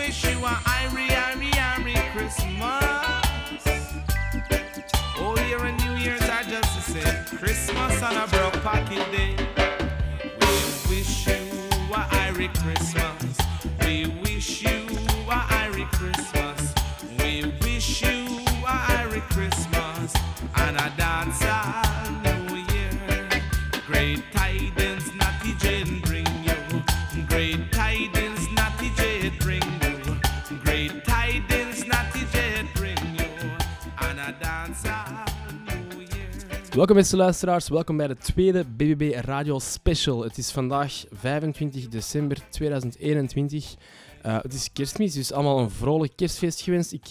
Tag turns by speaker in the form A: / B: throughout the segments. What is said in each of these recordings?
A: wish you a Irie, Irie, Irie Christmas. Oh, Old Year and New Year's are just the same. Christmas on a broke pocket day. We wish you a Irie Christmas.
B: Welkom beste luisteraars, welkom bij de tweede BBB Radio Special. Het is vandaag 25 december 2021. Eh, het is kerstmis, dus allemaal een vrolijk kerstfeest gewenst. Ik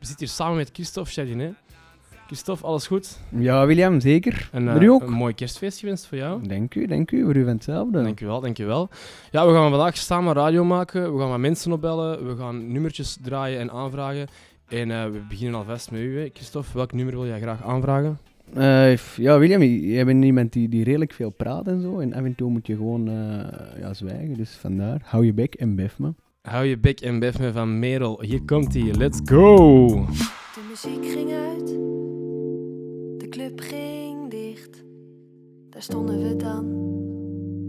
B: zit hier samen met Christophe Chardonnay. Christophe, alles goed?
C: Ja, William, zeker. Voor
B: eh,
C: u ook?
B: een mooi kerstfeest gewenst voor jou.
C: Dank u, dank u. Voor u van hetzelfde.
B: Dankjewel, dankjewel. Ja, we gaan vandaag samen radio maken. We gaan met mensen opbellen. We gaan nummertjes draaien en aanvragen. En eh, we beginnen alvast met u, hè. Christophe. Welk nummer wil jij graag aanvragen?
C: Eh, f- ja, William, jij bent iemand die, die redelijk veel praat en zo. En af en toe moet je gewoon eh, ja, zwijgen. Dus vandaar, hou je bek en bef me.
B: Hou je bek en bef me van Merel. Hier komt hij. Let's go!
D: De muziek ging uit, de club ging dicht. Daar stonden we dan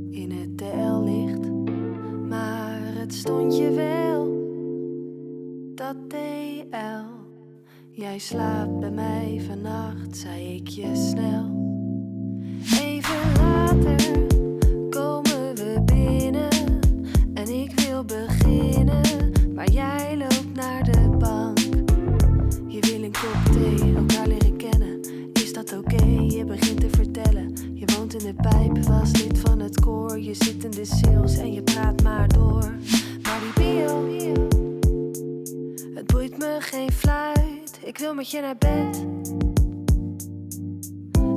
D: in het TL-licht. Maar het stond je wel, dat TL. Jij slaapt bij mij vannacht, zei ik je snel. Even later komen we binnen en ik wil beginnen, maar jij loopt naar de bank. Je wil een kop thee, elkaar leren kennen. Is dat oké? Je begint te vertellen. Je woont in de pijp, was lid van het koor. Je zit in de sales en je praat maar door. Maar die bio, het boeit me geen fluit. Ik wil met je naar bed.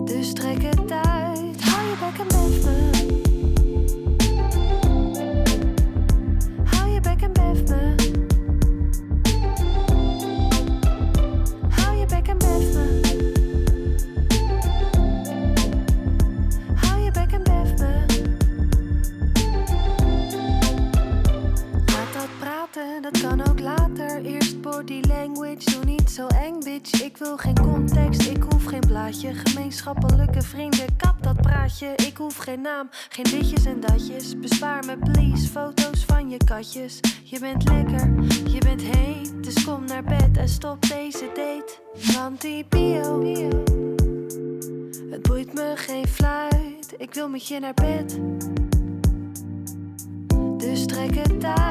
D: Dus trek het uit. Hou je bek en bef me. Dat kan ook later. Eerst body language, doe niet zo eng, bitch. Ik wil geen context, ik hoef geen blaadje. Gemeenschappelijke vrienden, kap dat praatje. Ik hoef geen naam, geen ditjes en datjes. Bespaar me, please, foto's van je katjes. Je bent lekker, je bent heet. Dus kom naar bed en stop deze date. Want die bio, het boeit me geen fluit. Ik wil met je naar bed. Dus trek het uit.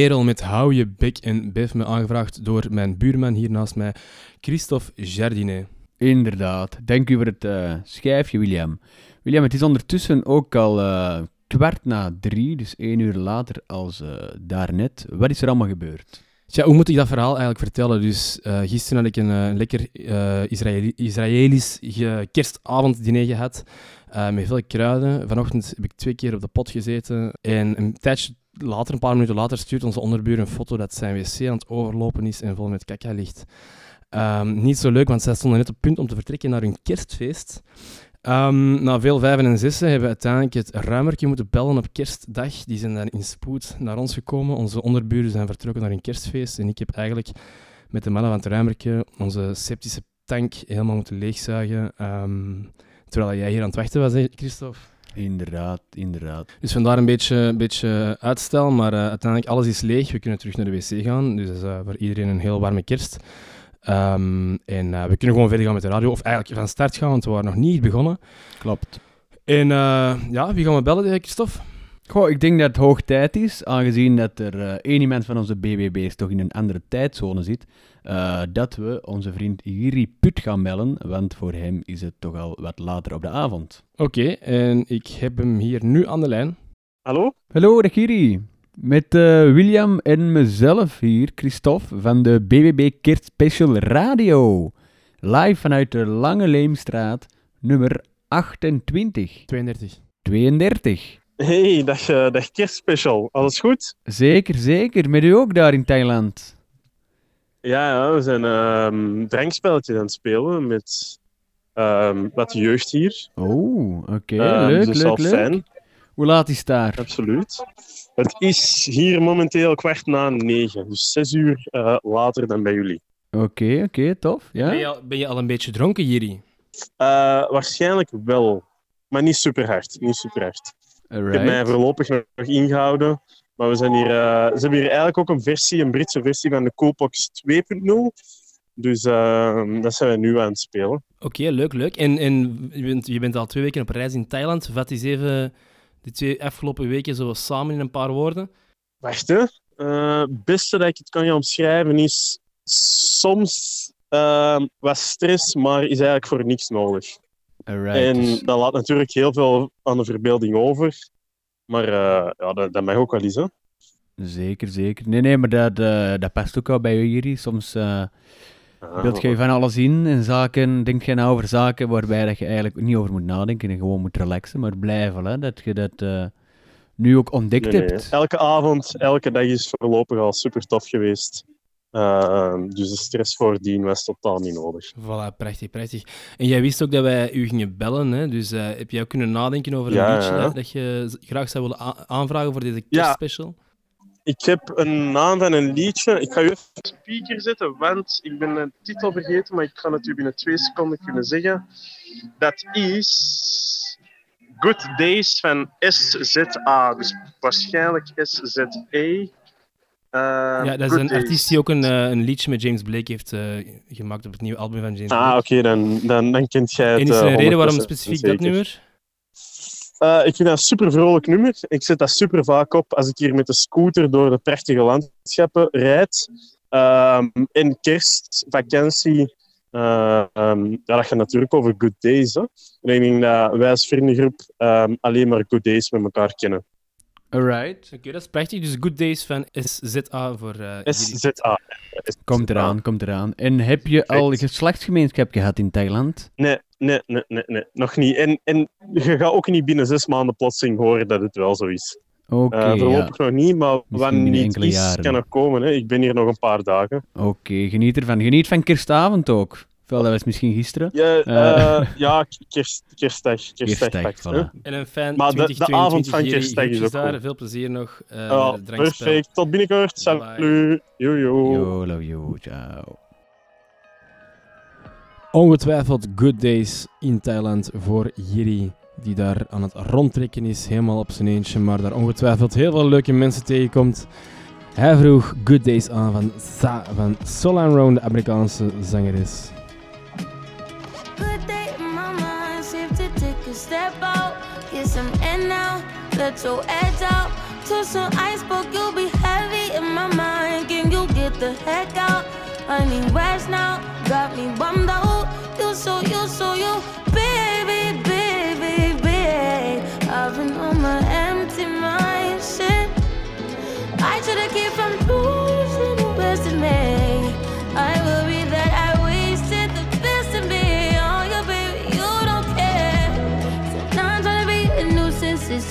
B: Merel met Hou je bek en bef me aangevraagd door mijn buurman hier naast mij, Christophe Jardinet.
C: Inderdaad. Dank u voor het eh, schijfje, William. William, het is ondertussen ook al eh, kwart na drie, dus één uur later als eh, daarnet. Wat is er allemaal gebeurd?
B: Tja, hoe moet ik dat verhaal eigenlijk vertellen? Dus gisteren had ik een lekker eh, Israëli- Israëlisch kerstavonddiner gehad. eh, met veel kruiden. Vanochtend heb ik twee keer op de pot gezeten. En een tijdje later, een paar minuten later, stuurt onze onderbuur een foto dat zijn wc aan het overlopen is en vol met kaka ligt. Ehm, niet zo leuk, want zij stonden net op punt om te vertrekken naar hun kerstfeest. Ehm, na veel vijven en zessen hebben we uiteindelijk het ruimertje moeten bellen op kerstdag. Die zijn dan in spoed naar ons gekomen. Onze onderburen zijn vertrokken naar een kerstfeest. En ik heb eigenlijk met de mannen van het ruimertje onze septische tank helemaal moeten leegzuigen. Ehm, terwijl jij hier aan het wachten was, Christophe.
C: Inderdaad, inderdaad.
B: Dus vandaar een beetje, een beetje uitstel, maar eh, uiteindelijk alles is leeg. We kunnen terug naar de wc gaan. Dus dat is eh, voor iedereen een heel warme kerst. Ehm, en eh, we kunnen gewoon verder gaan met de radio. Of eigenlijk van start gaan, want we waren nog niet begonnen.
C: Klopt.
B: En ja, wie gaan we bellen, Christophe?
C: Goh, ik denk dat het hoog tijd is, aangezien dat er eh, één iemand van onze BBB's toch in een andere tijdzone zit, eh, dat we onze vriend Jiri Put gaan bellen, want voor hem is het toch al wat later op de avond.
B: Oké, en ik heb hem hier nu aan de lijn.
E: Hallo?
C: Hallo, dag Jiri. Met eh, William en mezelf hier, Christophe, van de BBB Kerstspecial Radio. Live vanuit de Lange Leemstraat, nummer 28.
B: 32.
C: 32.
E: Hey, dag, eh, dag kerstspecial. Alles goed?
C: Zeker, zeker. Met u ook daar in Thailand.
E: Ja, ja we zijn ehm drankspelletjes aan het spelen met ehm, wat jeugd hier.
C: Oh, oké.
E: Ehm,
C: leuk,
E: dus
C: leuk,
E: al
C: leuk.
E: fijn,
C: Hoe laat is het daar?
E: absoluut. Het is hier momenteel kwart na negen, dus zes uur eh, later dan bij jullie.
C: Oké, oké, tof.
B: Ben,
C: Ja?
B: je al, ben je al een beetje dronken, Jiri?
E: Eh, waarschijnlijk wel, maar niet super hard. Niet super hard. Ik heb mij voorlopig nog, ingehouden. Maar we zijn hier, eh, ze hebben hier eigenlijk ook een versie, een Britse versie van de Coolbox 2.0. Dus ehm, dat zijn we nu aan het spelen.
B: Oké, leuk, leuk. En, en je, bent, je bent al twee weken op reis in Thailand. Vat eens even die twee afgelopen weken zo samen in een paar woorden.
E: Wacht, hè. Eh, Het beste dat ik het kan gaan omschrijven is soms ehm, wat stress, maar is eigenlijk voor niks nodig.
C: Alright.
E: En
C: dus-
E: dat laat natuurlijk heel veel aan de verbeelding over. Maar eh, ja, dat, dat mag ook wel eens, hè.
C: Zeker, zeker. Nee, nee, maar dat, eh, dat past ook wel bij Jiri. Soms
E: Ah,
C: beeld je van alles in en zaken, denk je nou over zaken waarbij dat je eigenlijk niet over moet nadenken en gewoon moet relaxen, maar blijven, hè, dat je dat nu ook ontdekt
E: Nee, nee.
C: hebt.
E: Elke avond, elke dag is voorlopig al super tof geweest. Ehm, dus de stress voordien was totaal niet nodig.
B: Voilà, prachtig, prachtig. En jij wist ook dat wij u gingen bellen, hè? dus eh, heb jij ook kunnen nadenken over een
E: Ja,
B: liedje
E: ja.
B: dat, dat je graag zou willen aanvragen voor deze
E: Ja.
B: kerstspecial?
E: Ik heb een naam van een liedje. Ik ga u even op speaker zetten, want ik ben de titel vergeten, maar ik ga het u binnen twee seconden kunnen zeggen. Dat is Good Days van SZA. Dus waarschijnlijk SZE. Ehm,
B: ja, dat is een artiest die ook een, eh, een liedje met James Blake heeft eh, gemaakt op het nieuwe album van James
E: Ah,
B: Blake.
E: oké, dan, dan, dan kent jij het.
B: en is er
E: eh,
B: een reden waarom
E: 100%
B: specifiek dat nummer?
E: Eh, ik vind dat een super vrolijk nummer. Ik zet dat super vaak op als ik hier met de scooter door de prachtige landschappen rijd. Ehm in kerst, vakantie, ja, dat gaat natuurlijk over good days. Hè. En ik denk dat wij als vriendengroep ehm, alleen maar good days met elkaar kennen.
C: Alright.
B: Oké, dat is prachtig. Dus Good Days van SZA voor eh jullie.
E: SZA.
C: Komt eraan, komt eraan. En heb je al geslachtsgemeenschap gehad in Thailand?
E: Nee, nee, nee, nee, nee, nog niet. En, en je gaat ook niet binnen zes maanden plotseling horen dat het wel zo is.
C: Oké,
E: Eh,
C: ja.
E: voorlopig nog niet, maar wanneer
C: enkele
E: is,
C: jaren.
E: kan nog komen. Hè. Ik ben hier nog een paar dagen.
C: Oké, geniet ervan. Geniet van kerstavond ook. Wel, dat was misschien gisteren.
E: Ja,
C: Eh.
E: eh, ja kerst, kerstdag. Kerstdag,
C: Kerstdag,
E: pakt, hè.
C: voilà.
B: En een fijn
E: Maar de- de
B: 2022
E: avond van kerstdag is ook
B: daar. Veel plezier nog. eh
E: Ja, perfect. Tot binnenkort. Salut. Jojo.
C: Yo, love you, ciao.
B: Ongetwijfeld good days in Thailand voor Jiri, die daar aan het rondtrekken is, helemaal op zijn eentje, maar daar ongetwijfeld heel veel leuke mensen tegenkomt. Hij vroeg good days aan van Sa van Solan Round, de Amerikaanse zangeres.
F: Let your edge out. To some iceberg, you'll be heavy in my mind. Can you get the heck out? I need rest now, got me bummed out. You so, you so, you,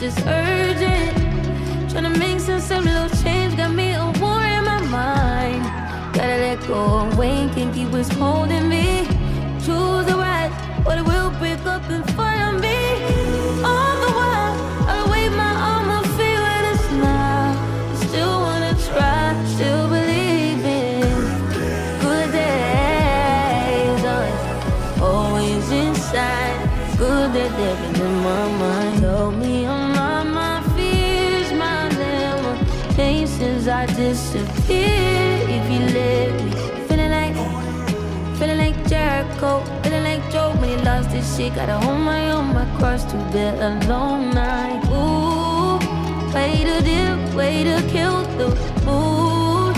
F: it's urgent. Trying to make sense of little change, got me a war in my mind. Gotta let go of can't keep what's holding me.
G: Shit. Gotta hold my own, my cross to bear a long night. Ooh, way to dip, way to kill the mood.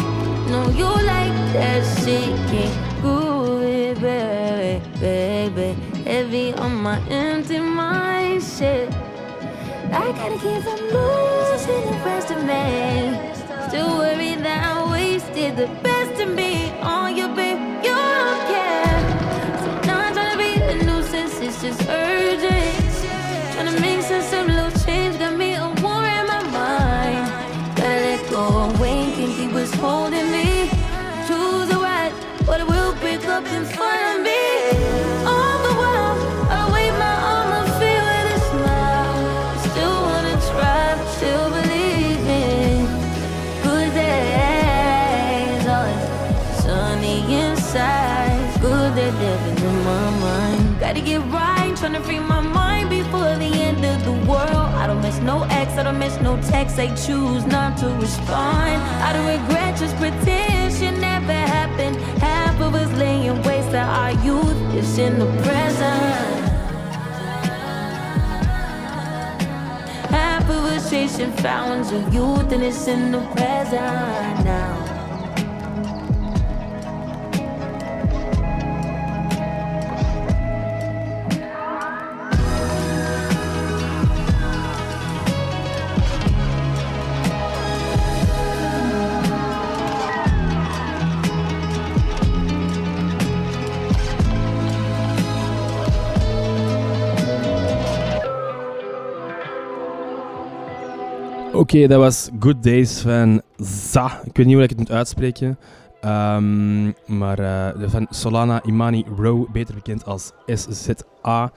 G: No, you like that shit, can't groove it, baby, baby. Heavy on my empty mind, shit. I gotta keep from losing the rest of me. Still worried that I wasted the best Miss no text. They choose not to respond. I don't regret, just pretend shit never happened. Half of us laying waste to our youth is in the present. Half of us chasing fountains of youth and it's in the present now.
B: Oké, dat was Good Days van Za. Ik weet niet hoe ik het moet uitspreken. Ehm, maar eh, van Solana Imani Row, beter bekend als SZA.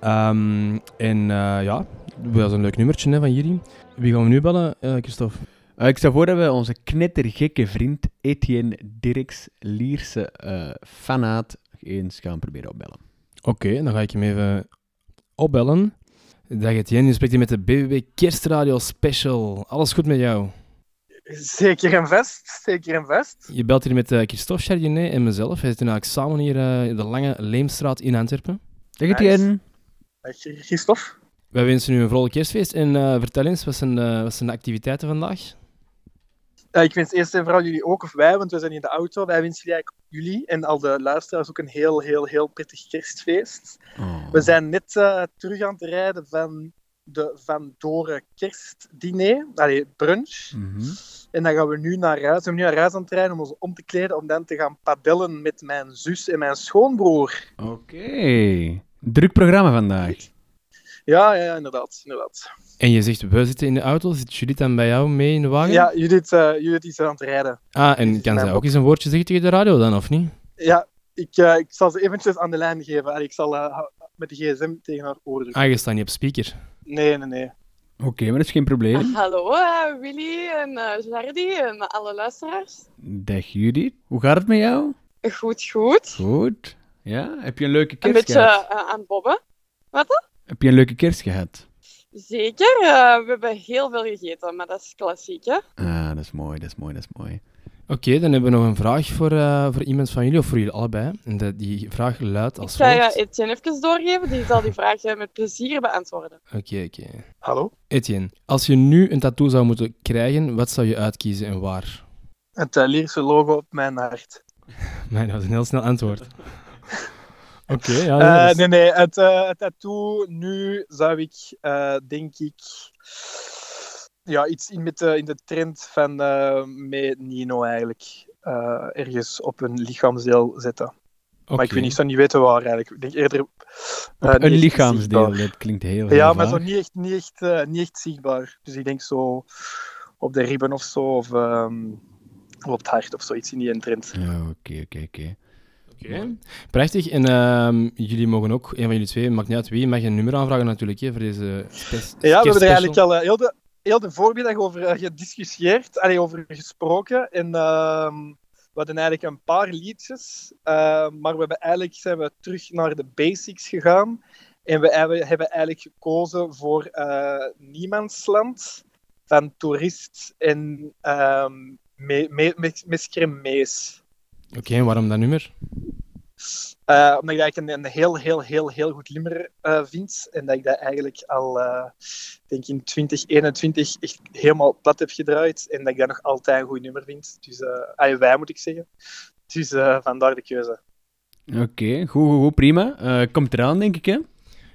B: Ehm, en eh, ja, dat was een leuk nummertje hè, van jullie. Wie gaan we nu bellen, eh, Christophe?
C: Eh, ik stel voor dat we onze knettergekke vriend Etienne Dirks Lierse eh fanaat eens gaan proberen opbellen.
B: Oké, dan ga ik hem even opbellen. Dag Etienne, je spreekt hier met de BBB Kerstradio Special. Alles goed met jou?
H: Zeker en vast, zeker en vast.
B: Je belt hier met eh, Christophe Chardonnay en mezelf. We zitten eigenlijk samen hier eh, in de Lange Leemstraat in Antwerpen.
C: Dag. Etienne.
H: Dag, Christophe.
B: Wij wensen u een vrolijk kerstfeest en eh, vertel eens, wat zijn, wat zijn de activiteiten vandaag?
H: Eh, ik wens eerst en vooral jullie ook, of wij, want we zijn in de auto. Wij wensen jullie, jullie en al de luisteraars ook een heel, heel, heel prettig kerstfeest.
C: Oh.
H: We zijn net eh, terug aan het rijden van de Van Doren kerstdiner, allee, brunch.
C: Mhm.
H: En dan gaan we nu naar huis. We zijn nu naar huis aan het rijden om ons om te kleden, om dan te gaan padellen met mijn zus en mijn schoonbroer.
C: Oké. Druk programma vandaag.
H: Ja, ja, ja, inderdaad, inderdaad.
B: En je zegt, we zitten in de auto. Zit Judith dan bij jou mee in de wagen?
H: Ja, Judith, eh, Judith is aan het rijden.
B: Ah, en kan zij ook eens een woordje zeggen tegen de radio dan, of niet?
H: Ja, ik, eh, ik zal ze eventjes aan de lijn geven. Allee, ik zal eh, met de gsm tegen haar oor drukken.
B: Ah, je staat niet op speaker.
H: Nee, nee, nee.
C: Oké, maar dat is geen probleem.
I: Hallo eh, Willy en eh Jardy en alle luisteraars.
C: Dag Judith. Hoe gaat het met jou?
I: Goed, goed.
C: Goed. Ja? Heb je een leuke
I: Een
C: kerst
I: beetje
C: gehad?
I: eh, aan het bobben.
C: Heb je een leuke kerst gehad?
I: Zeker, eh, we hebben heel veel gegeten, maar dat is klassiek, hè.
C: Ah, dat is mooi, dat is mooi, dat is mooi.
B: Oké, dan hebben we nog een vraag voor, eh, voor iemand van jullie, of voor jullie allebei. En de, die vraag luidt
I: Ik
B: als
I: ga je
B: volgt.
I: Etienne even doorgeven, die zal die vraag eh, met plezier beantwoorden.
B: Oké, oké.
H: Hallo?
B: Etienne, als je nu een tattoo zou moeten krijgen, wat zou je uitkiezen en waar?
H: Het uh, Lierse logo op mijn hart.
B: Nee, dat was een heel snel antwoord. Oké, ja.
H: Eh,
B: ja, dat is-
H: nee, nee, het, eh, het tattoo nu zou ik, eh, denk ik, ja, iets in, met de, in de trend van met Nino eigenlijk. ergens op een lichaamsdeel zetten. Maar ik weet niet, zou niet weten waar eigenlijk. Ik denk eerder...
C: een lichaamsdeel, dat klinkt heel, heel
H: Ja, maar
C: vaag.
H: zo niet echt, niet, echt, niet echt zichtbaar. Dus ik denk zo op de ribben of zo, of ehm, op het hart of zoiets in die trend.
C: Ja, oké, oké, oké.
B: Oké. Prachtig. En ehm, jullie mogen ook, een van jullie twee, maakt niet uit wie, mag een nummer aanvragen natuurlijk, hè, voor deze spe-
H: Ja, we hebben er eigenlijk al eh, heel, de, heel de voormiddag over eh, gediscussieerd, allee, over gesproken. En ehm, we hadden eigenlijk een paar liedjes, ehm, maar we hebben eigenlijk zijn we terug naar de basics gegaan. En we hebben, hebben eigenlijk gekozen voor eh, Niemandsland van Toerist en ehm me, me, me, Mees.
B: Oké, en waarom dat nummer?
H: Eh, omdat ik dat eigenlijk een, een heel, heel, heel, heel goed nummer eh, vind. En dat ik dat eigenlijk al, eh, denk in 2021 echt helemaal plat heb gedraaid. En dat ik dat nog altijd een goed nummer vind. Dus, eh ah, wij moet ik zeggen. Dus eh, vandaar de keuze.
C: Oké, goed, goed, goed, prima. Eh, komt eraan, denk ik, hè?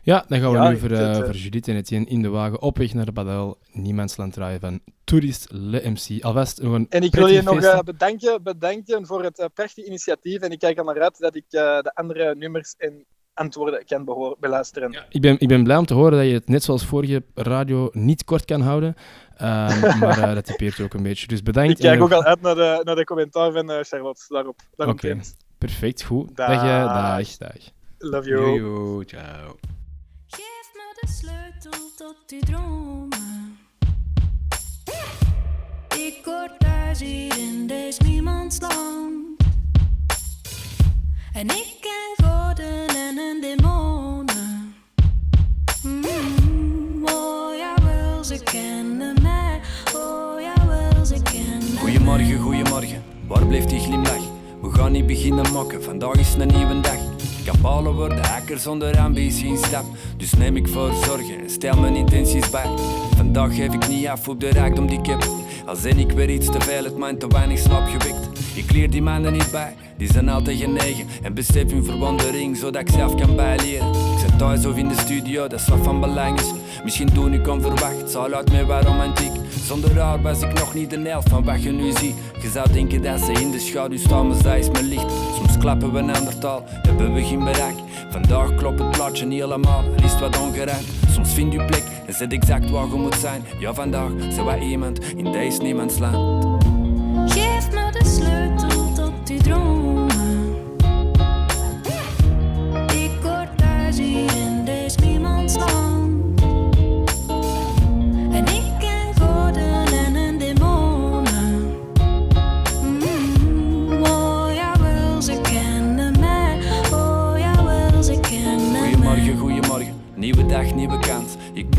B: Ja, dan gaan we
H: Ja,
B: nu voor, eh
H: het, eh,
B: voor Judith en Etienne in de wagen op weg naar de Badel. Niemandsland draaien van Tourist Le MC. Alvast nog een
H: En ik wil je nog eh, bedanken, bedanken voor het eh, prachtige initiatief. En ik kijk er naar uit dat ik eh, de andere nummers en antwoorden kan behoor- beluisteren.
B: Ja, ik, ben, ik ben blij om te horen dat je het net zoals vorige radio niet kort kan houden. Ehm, maar eh, dat typeert ook een beetje. Dus bedankt.
H: ik kijk ook al uit naar de, naar de commentaar van eh, Charlotte daarop. daarop
B: Oké. Perfect, goed.
H: Dag.
B: Dag, dag, dag.
H: Love you.
C: Ciao.
F: De sleutel tot uw dromen. Ik hoor thuis hier in deze niemandsland. En ik ken goden en een demonen. Mm, oh jawel, ze kennen mij. Oh jawel, ze kennen
J: Goedemorgen, goedemorgen. Waar blijft die glimlach? We gaan niet beginnen mokken, vandaag is een nieuwe dag. Kapalen worden hacker zonder ambitie in stap. Dus neem ik voor zorgen en stel mijn intenties bij. Vandaag geef ik niet af op de rijkdom die ik heb. Al ik weer iets te veel, het mind te weinig slaapgewikt. Ik leer die mannen niet bij, die zijn altijd genegen. En besef hun verwondering, zodat ik zelf kan bijleren. Ik zit thuis of in de studio, dat is wat van belang is. Misschien toen ik onverwacht, zal uit mij waar romantiek. Zonder haar was ik nog niet de helft van wat je nu ziet. Je zou denken dat ze in de schaduw staan, maar zij is mijn licht. Soms klappen we een ander taal, hebben we geen bereik. Vandaag klopt het plaatje niet helemaal, er is wat ongeruimd. Soms vind je plek en zit exact waar je moet zijn. Ja, vandaag zijn wij iemand in deze niemandsland.
F: Sleutel tot uw dromen. Ik hoor thuis hier in deze niemandsland. En ik ken goden en een demonen. Mm, oh jawel, ze kennen mij. Oh jawel, ze kennen mij.
J: Goedemorgen, goedemorgen. Nieuwe dag, nieuwe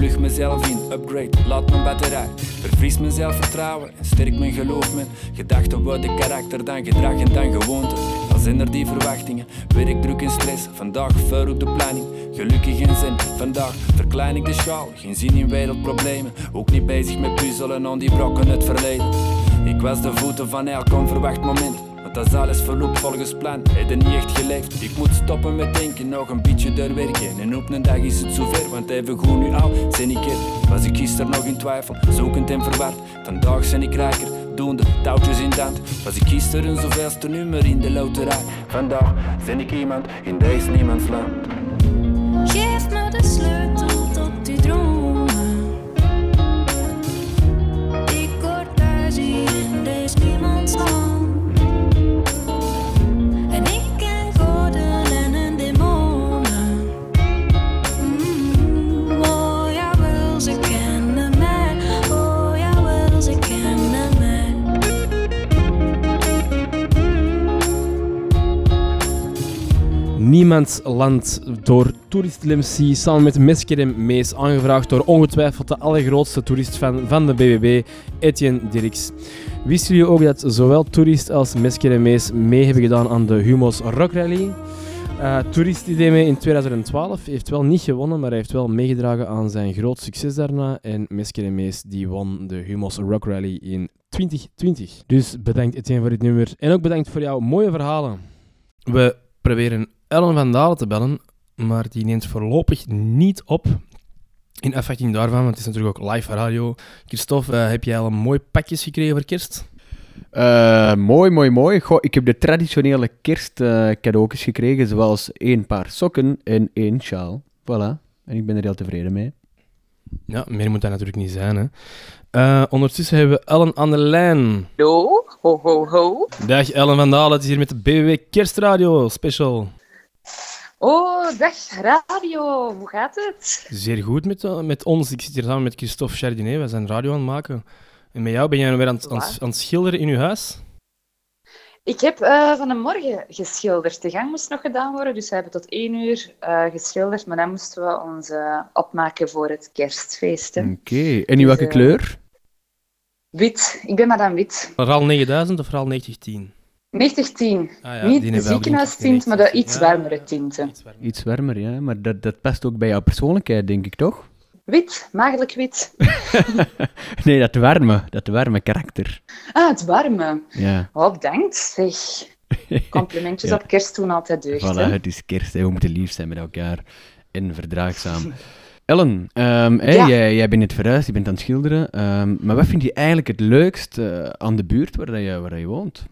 J: plug mezelf in, upgrade, laat mijn batterij. Verfris mijn zelfvertrouwen en sterk mijn geloof. Mijn gedachten worden karakter, dan gedrag en dan gewoonte. Al zijn die verwachtingen, werk druk en stress. Vandaag vuur op de planning, gelukkig en zin. Vandaag verklein ik de schaal, geen zin in wereldproblemen. Ook niet bezig met puzzelen aan die brokken het verleden. Ik was de voeten van elk onverwacht moment. Want als alles verloopt volgens plan, heb niet echt geleefd. Ik moet stoppen met denken, nog een beetje doorwerken. En op een dag is het zover, want even goed nu al zijn ik er. Was ik gisteren nog in twijfel, zoekend en verward. Vandaag zijn ik rijker, doende touwtjes in dand. Was ik gisteren zoveelste nummer in de loterij. Vandaag zijn ik iemand in deze niemandsland.
B: Niemands Land door Tourist LMC samen met Meskerem Mees, aangevraagd door ongetwijfeld de allergrootste toeristfan van de BBB, Etienne Dirks. Wisten jullie ook dat zowel Tourist als Meskerem Mees mee hebben gedaan aan de Humo's Rock Rally? Tourist die deed mee in 2012, heeft wel niet gewonnen, maar hij heeft wel meegedragen aan zijn groot succes daarna. En Meskerem Mees die won de Humo's Rock Rally in 2020. Dus bedankt Etienne voor dit nummer en ook bedankt voor jouw mooie verhalen. We proberen Ellen van Dalen te bellen, maar die neemt voorlopig niet op. In afwachting daarvan, want het is natuurlijk ook live radio. Christophe, eh, heb jij al een mooi pakjes gekregen voor kerst?
C: Eh, mooi, mooi, mooi. Goh, ik heb de traditionele kerstcadeautjes gekregen, zoals één paar sokken en één sjaal. Voilà. En ik ben er heel tevreden mee.
B: Ja, meer moet dat natuurlijk niet zijn. Hè. Eh, ondertussen hebben we Ellen aan de lijn.
K: Hallo, ho ho ho.
B: Dag Ellen van Dalen, het is hier met de BWW Kerstradio Special.
K: Oh, dag radio, hoe gaat het?
B: Zeer goed met, eh, met ons. Ik zit hier samen met Christophe Chardinet, wij zijn radio aan het maken. En met jou ben jij weer aan het, aan, het- aan het schilderen in je huis?
L: Ik heb eh, van de morgen geschilderd. De gang moest nog gedaan worden, dus we hebben tot één uur eh, geschilderd. Maar dan moesten we ons eh, opmaken voor het kerstfeest. hè.
C: Oké, en in welke
L: eh,
C: kleur?
L: Wit. Ik ben madame Wit.
B: Vooral 9000 of vooral 9010?
L: 9010.
B: Ah ja,
L: Niet de ziekenhuistint, maar de
B: 90.
L: iets
B: Ja.
L: warmere tinten.
C: Iets warmer, ja. Maar dat, dat past ook bij jouw persoonlijkheid, denk ik, toch?
L: Wit, maagdelijk wit.
C: nee, dat warme. Dat warme karakter.
L: Ah, het warme.
C: Ja.
L: Oh, bedankt, zeg. Complimentjes
C: Ja.
L: op kerst doen altijd deugd,
C: Voilà,
L: hè.
C: het is kerst. Hè. We moeten lief zijn met elkaar. En verdraagzaam. Ellen, ehm,
L: Ja.
C: jij, jij bent net verhuisd, je bent aan het schilderen. ehm, maar wat vind je eigenlijk het leukst eh, aan de buurt waar, dat je, waar dat je woont?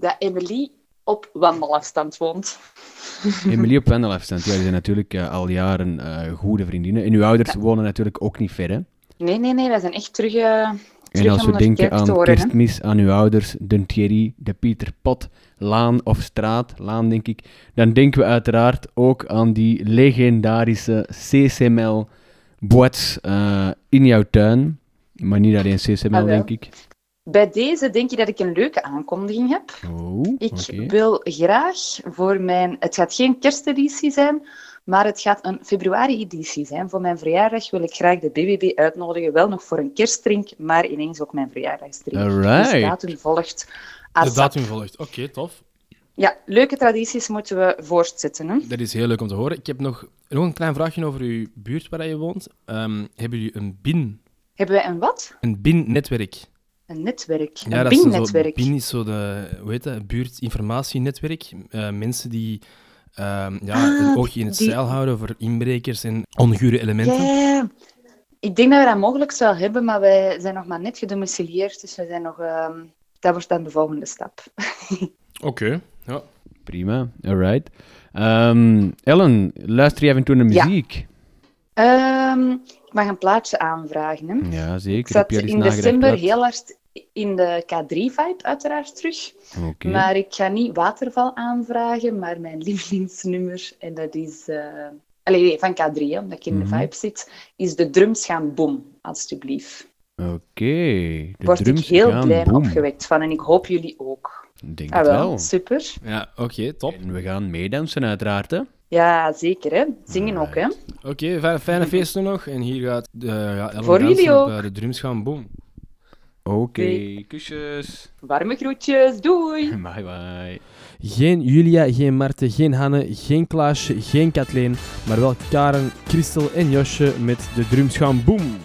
L: Dat Emily op wandelafstand woont.
C: Emilie op wandelafstand. Ja, die zijn natuurlijk eh, al jaren eh, goede vriendinnen. En uw ouders wonen natuurlijk ook niet ver, hè?
L: Nee, nee, nee, wij zijn echt terug, eh
C: En als we denken aan
L: hè.
C: kerstmis, aan uw ouders, de Thierry, de Pieter Pot, Laan of Straat, Laan denk ik, dan denken we uiteraard ook aan die legendarische CCML boîtes eh, in jouw tuin. Maar niet alleen CCML,
L: Ah,
C: denk ik.
L: Bij deze denk je dat ik een leuke aankondiging heb.
C: Oh,
L: Ik wil graag voor mijn... Het gaat geen kersteditie zijn, maar het gaat een februari-editie zijn. Voor mijn verjaardag wil ik graag de BBB uitnodigen. Wel nog voor een kerstdrink, maar ineens ook mijn verjaardagsdrink.
C: Alright.
L: Dus datum volgt.
B: De
L: ASAP.
B: datum volgt. Oké, tof.
L: Ja, leuke tradities moeten we voortzetten. Hè?
B: Dat is heel leuk om te horen. Ik heb nog, nog een klein vraagje over uw buurt waar je woont. Ehm, hebben jullie een BIN?
L: Hebben wij een wat?
B: Een BIN-netwerk?
L: Een netwerk.
B: Ja,
L: een BIN-netwerk.
B: BIN is zo de, hoe heet dat, buurtinformatienetwerk. Eh mensen die ehm, ja,
L: Ah,
B: een oogje in het
L: die-
B: zeil houden voor inbrekers en ongure elementen.
L: Ik denk dat we dat mogelijk wel hebben, maar wij zijn nog maar net gedomicilieerd, dus we zijn nog... ehm, dat wordt dan de volgende stap.
B: Oké, ja.
C: Prima, alright. Ehm, Ellen, luister je af en toe naar
L: Ja.
C: muziek?
L: Ehm, ik mag een plaatje aanvragen. Hè?
C: Ja, zeker.
L: Ik
C: Heb
L: zat
C: je al eens
L: in december heel hard in de K3-vibe, uiteraard terug.
C: Oké.
L: Maar ik ga niet Waterval aanvragen, maar mijn lievelingsnummer, en dat is... eh allee, nee, van K3, hè, omdat ik in
C: Mhm.
L: de vibe zit, is de drums gaan boom, alstublieft.
C: Oké, de
L: Word ik
C: drums
L: heel
C: gaan
L: blij
C: boom.
L: opgewekt van, en ik hoop jullie ook.
C: Ik denk
L: Ah,
C: het
L: wel,
C: wel.
L: super.
B: Ja, oké, top.
C: En we gaan meedansen uiteraard, hè?
L: Ja, zeker, hè. Zingen ook, hè.
B: Oké, fijne, fijne feesten nog. En hier gaat de, ja,
L: Voor jullie
B: op,
L: ook.
B: eh, de drums gaan boom.
C: Oké, kusjes.
L: Warme groetjes, doei!
C: Bye bye.
B: Geen Julia, geen Marten, geen Hanne, geen Klaasje, geen Kathleen, maar wel Karen, Christel en Josje met de drums gaan boom.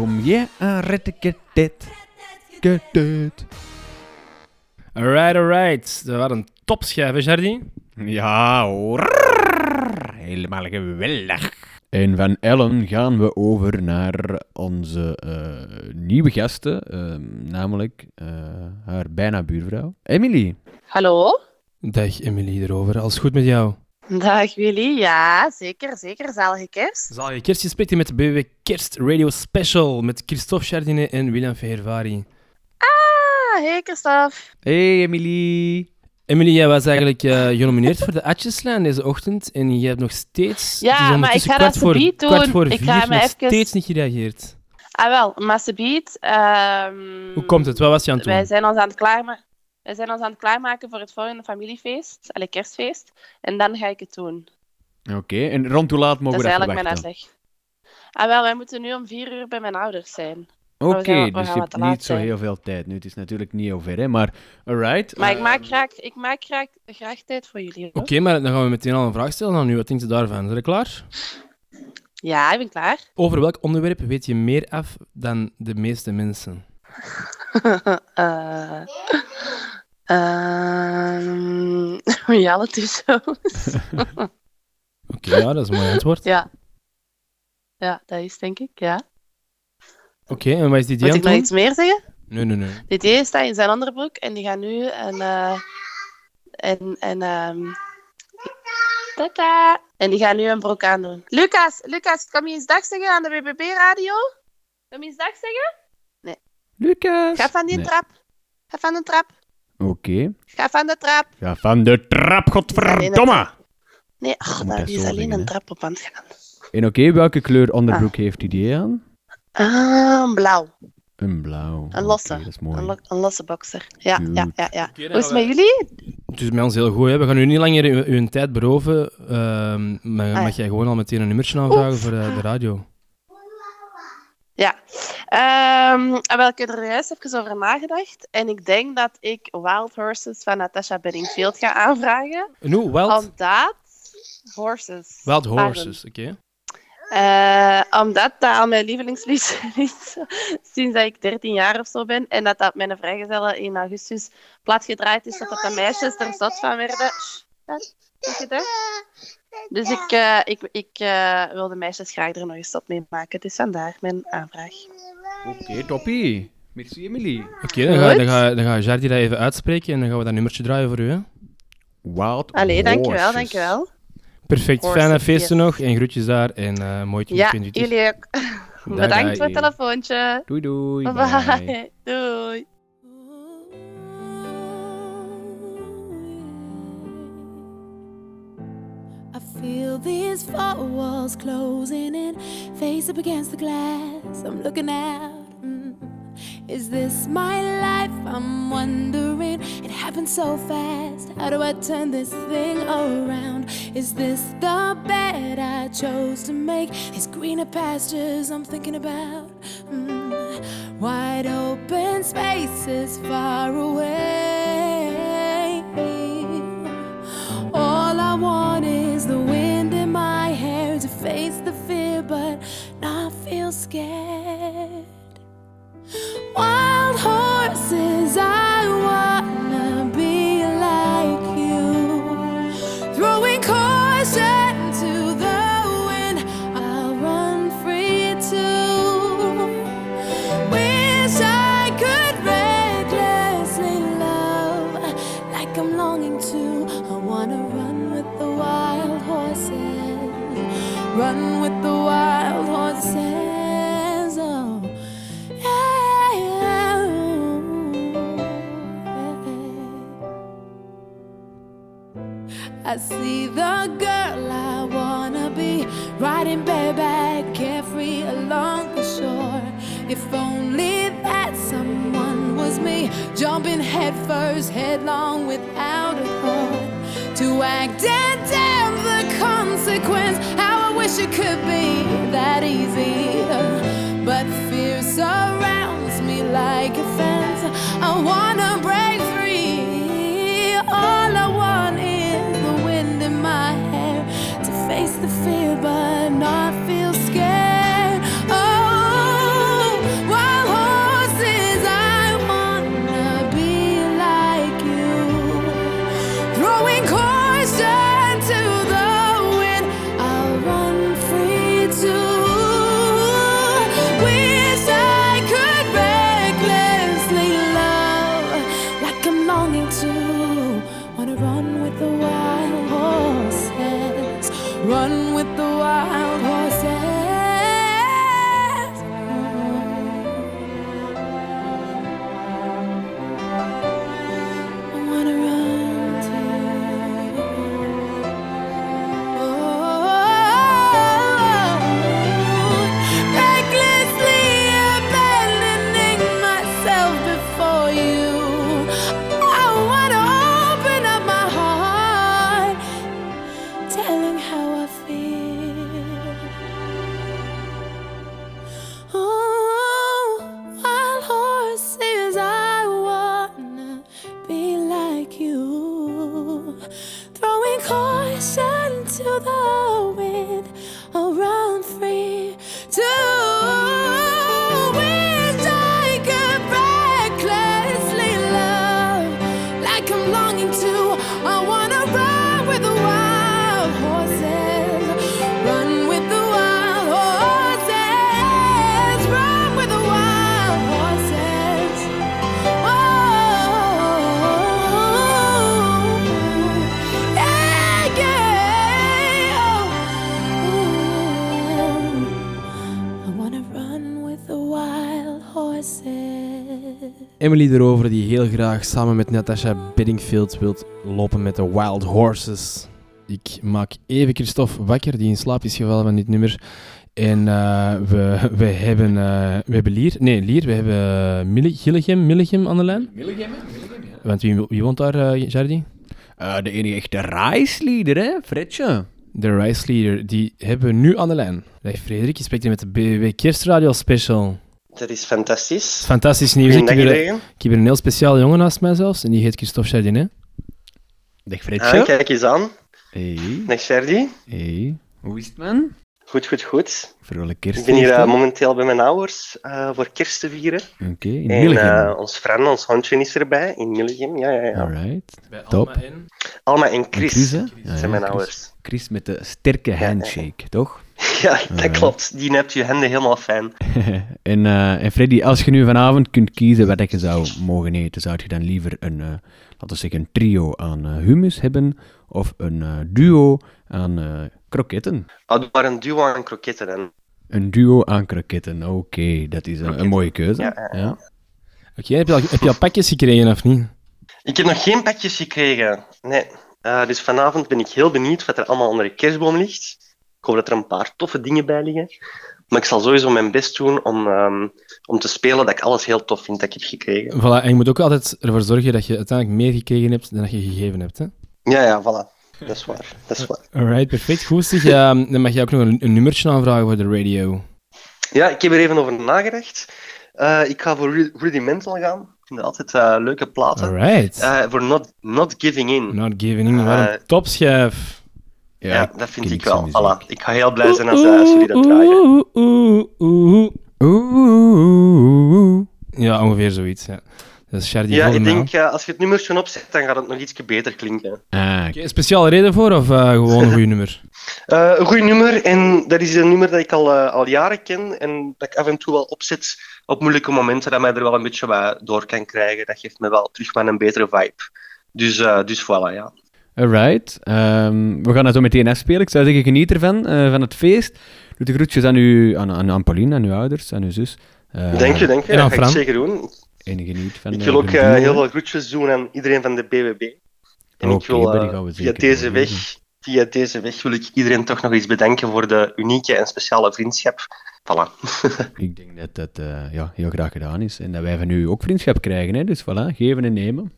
C: Boom, badaboom, yeah, arretteketet. Ketet.
B: Alright, alright. Dat was een topschijf, hè, Jardy?
C: Ja hoor. Helemaal geweldig. En van Ellen gaan we over naar onze eh, nieuwe gasten, ehm, namelijk eh, haar bijna buurvrouw, Emily.
K: Hallo?
B: Dag Emily erover. Alles goed met jou?
K: Dag Willy. Ja, zeker, zeker. Zalige kerst.
B: Zalige kerst. Je spreekt hier met de BBB Kerst Radio Special met Christophe Chardinet en William Verhervari.
K: Ah, hey Christophe.
C: Hey Emily.
B: Emily, jij was eigenlijk eh, genomineerd voor de Atjeslijn deze ochtend en je hebt nog steeds...
K: Ja, maar ik ga
B: kwart
K: dat
B: voor,
K: doen.
B: kwart voor
K: Ik
B: vier,
K: ga me
B: nog
K: even-
B: steeds niet gereageerd.
K: Ah wel, maar ehm,
B: Hoe komt het? Wat was je aan het
K: Wij
B: doen?
K: zijn ons aan het klaarmaken. Wij zijn ons aan het klaarmaken voor het volgende familiefeest, alle kerstfeest. En dan ga ik het doen.
C: Oké, en rond hoe laat mogen
K: dat
C: we
K: is
C: dat
K: eigenlijk mijn uitleg. Ah wel, wij moeten nu om vier uur bij mijn ouders zijn.
C: Oké,
K: we we
C: dus je hebt niet zo heel veel tijd nu. Het is natuurlijk niet over, hè, maar alright.
K: Maar ik
C: eh,
K: maak graag, ik maak graag, graag tijd voor jullie. hoor.
B: Oké, maar dan gaan we meteen al een vraag stellen aan u. Wat denkt u daarvan? Zijn je klaar?
K: Ja, ik ben klaar.
B: Over welk onderwerp weet je meer af dan de meeste mensen?
K: Eh ehm, reality shows.
B: Oké, ja, dat is een mooi antwoord.
K: ja. Ja, dat is denk ik, ja.
B: Oké, en wat is die
K: Moet ik nog iets meer zeggen?
B: Nee, nee, nee.
K: Dit idee staat in zijn onderbroek en die gaat nu een. eh en, en, ehm Tata. En die gaat nu een broek aandoen. Lucas, Lucas, kom je eens dag zeggen aan de BBB-radio? Kom je eens dag zeggen?
C: Lucas.
K: Ga van die
C: Nee.
K: trap. Ga van de trap.
C: Oké.
K: Ga van de trap.
C: Ja, van de trap, godverdomme.
K: Nee, ach, daar is alleen een trap op aan het gaan.
C: En oké, welke kleur onderbroek heeft hij die aan?
K: Ah, blauw.
C: Een blauw.
K: Een losse.
C: Dat is mooi.
K: Een, lo- een losse boxer. Ja, ja, ja. ja. Hoe is het met jullie?
B: Het is met ons heel goed. Hè. We gaan u niet langer uw, uw tijd beroven. Ehm maar
K: Ah, ja.
B: mag jij gewoon al meteen een nummertje aanvragen voor eh, de radio?
K: Ja. Ehm, en wel, ik heb er juist even over nagedacht. En ik denk dat ik Wild Horses van Natasha Bedingfield ga aanvragen.
B: En hoe? Wild,
K: Omdat... Horses.
B: wild. Horses, oké.
K: Eh, omdat dat al mijn lievelingslied is sinds dat ik 13 jaar of zo ben. En dat dat mijn vrijgezellen in augustus platgedraaid is, zodat de meisjes er zot van werden. Shh, dat? Dus ik, eh, ik, ik eh, wil de meisjes graag er nog eens op mee maken. Dus vandaar mijn aanvraag.
C: Oké, toppie. Merci, Emily.
B: Oké, dan, ga, dan, ga, dan ga Jardi dat even uitspreken en dan gaan we dat nummertje draaien voor u. Hè?
C: Wild
K: Allee, dankjewel, dankjewel.
B: Perfect,
K: Horses,
B: fijne feesten
K: yes.
B: nog en groetjes daar en eh mooi
K: Ja,
B: 2022.
K: jullie ook. Bedankt voor het telefoontje.
C: Doei, doei.
K: Bye
C: bye.
K: bye. Doei.
F: Feel these four walls closing in, face up against the glass. I'm looking out. mm. Is this my life? I'm wondering. It happened so fast. How do I turn this thing around? Is this the bed I chose to make? These greener pastures I'm thinking about. Mm. Wide open spaces far away. Want is the wind in my hair to face the fear, but not feel scared. Wild horses, I wanna I see the girl I wanna be riding bareback, carefree along the shore. If only that someone was me, jumping headfirst, headlong without a thought. To act and damn the consequence. How I wish it could be that easy. But fear surrounds me like a fence. I wanna break free. Fear but not
B: Emily erover die heel graag samen met Natasha Bedingfield wilt lopen met de Wild Horses. Ik maak even Christophe wakker, die in slaap is gevallen van dit nummer. En eh, we, we, hebben, eh, we hebben Lier, nee Lier, we hebben uh, Mille- Gillegem, Millegem aan de lijn.
C: Millegem,
B: Want wie, wie woont daar, eh Jardi?
C: Eh, de enige echte reisleader, hè, Fredje?
B: De Rice Leader, die hebben we nu aan de lijn. Dag Frederik, je spreekt hier met de BBB Kerstradio Special.
M: Dat is fantastisch.
B: Fantastisch nieuws. Ik heb, hier,
M: iedereen.
B: ik heb hier een heel speciaal jongen naast mij zelfs, en die heet Christophe Jardinet.
C: Dag
M: Ah, kijk eens aan.
C: Hey.
M: Dag Sherdy.
C: Hey. Hoe is het, man?
M: Goed, goed, goed.
C: Vrolijk
M: Ik
C: kerst.
M: ben hier eh, momenteel bij mijn ouders eh, voor kerst te vieren.
C: Oké, in
M: En
C: Millegem.
M: eh, ons Fran, ons hondje, is erbij in Millegem. Ja, ja, ja.
C: Alright.
B: Bij
C: Top.
B: Alma en...
M: Alma en Chris.
C: Chris, Ja,
M: zijn mijn
C: Chris.
M: ouders.
C: Chris met de sterke handshake, toch?
M: Ja, dat
C: Alright.
M: klopt. Die hebt je handen helemaal fijn.
C: en, eh, en Freddy, als je nu vanavond kunt kiezen wat je zou mogen eten, zou je dan liever een, eh, laten we zeggen, een trio aan eh, hummus hebben of een eh, duo aan kroketten?
M: Oh, doe maar een duo aan kroketten. En...
C: Een duo aan kroketten, oké, dat is een, een mooie keuze.
M: Ja, ja, ja.
B: Oké, heb, je al, heb je al pakjes gekregen of niet?
M: Ik heb nog geen pakjes gekregen. Nee. Eh, dus vanavond ben ik heel benieuwd wat er allemaal onder de kerstboom ligt. Ik hoop dat er een paar toffe dingen bij liggen. Maar ik zal sowieso mijn best doen om, ehm, om te spelen dat ik alles heel tof vind dat ik heb gekregen.
B: Voilà, en je moet ook altijd ervoor zorgen dat je uiteindelijk meer gekregen hebt dan dat je gegeven hebt. Hè?
M: Ja, ja, voilà. Dat is waar. Dat is waar.
B: Alright, perfect. Goed, zeg. Ehm, dan mag je ook nog een, een nummertje aanvragen voor de radio.
M: Ja, ik heb er even over nagedacht. Eh, ik ga voor Ru- Rudimental gaan. Ik vind dat altijd eh, leuke platen.
B: Alright.
M: Eh, voor not, not Giving In.
B: Not Giving In, wat een topschijf.
M: Ja, dat vind ik wel. Voilà. Ik ga heel blij zijn als, als jullie dat draaien.
B: Oeh, oeh, oeh. Oeh. Ja, ongeveer zoiets, ja. Dat is
M: Ja, ik denk, eh, als je het nummertje opzet, dan gaat het nog iets beter klinken.
C: Ah,
B: Oké, speciale reden voor of eh, gewoon een goede nummer?
M: Eh, een goed nummer, en dat is een nummer dat ik al, eh, al jaren ken en dat ik af en toe wel opzet op moeilijke momenten, dat mij er wel een beetje wat door kan krijgen. Dat geeft me wel terug wel een betere vibe. Dus, eh, dus voilà, ja.
C: Alright. Ehm, we gaan het zo meteen afspelen. Ik zou zeggen, geniet ervan, eh, van het feest. Doe de groetjes aan, u, aan, aan, aan Pauline, aan uw ouders, aan uw zus. Eh,
M: Dank je, dank je.
C: En
M: Dat ga ik
C: Fran.
M: zeker doen.
C: En geniet van
M: Ik
C: eh,
M: wil ook eh, heel veel groetjes doen aan iedereen van de BBB. En ik wil
C: we
M: via deze weg, via deze weg wil ik iedereen toch nog eens bedanken voor de unieke en speciale vriendschap. Voilà.
C: Ik denk dat dat eh, ja, heel graag gedaan is. En dat wij van u ook vriendschap krijgen. Hè? Dus voilà, geven en nemen.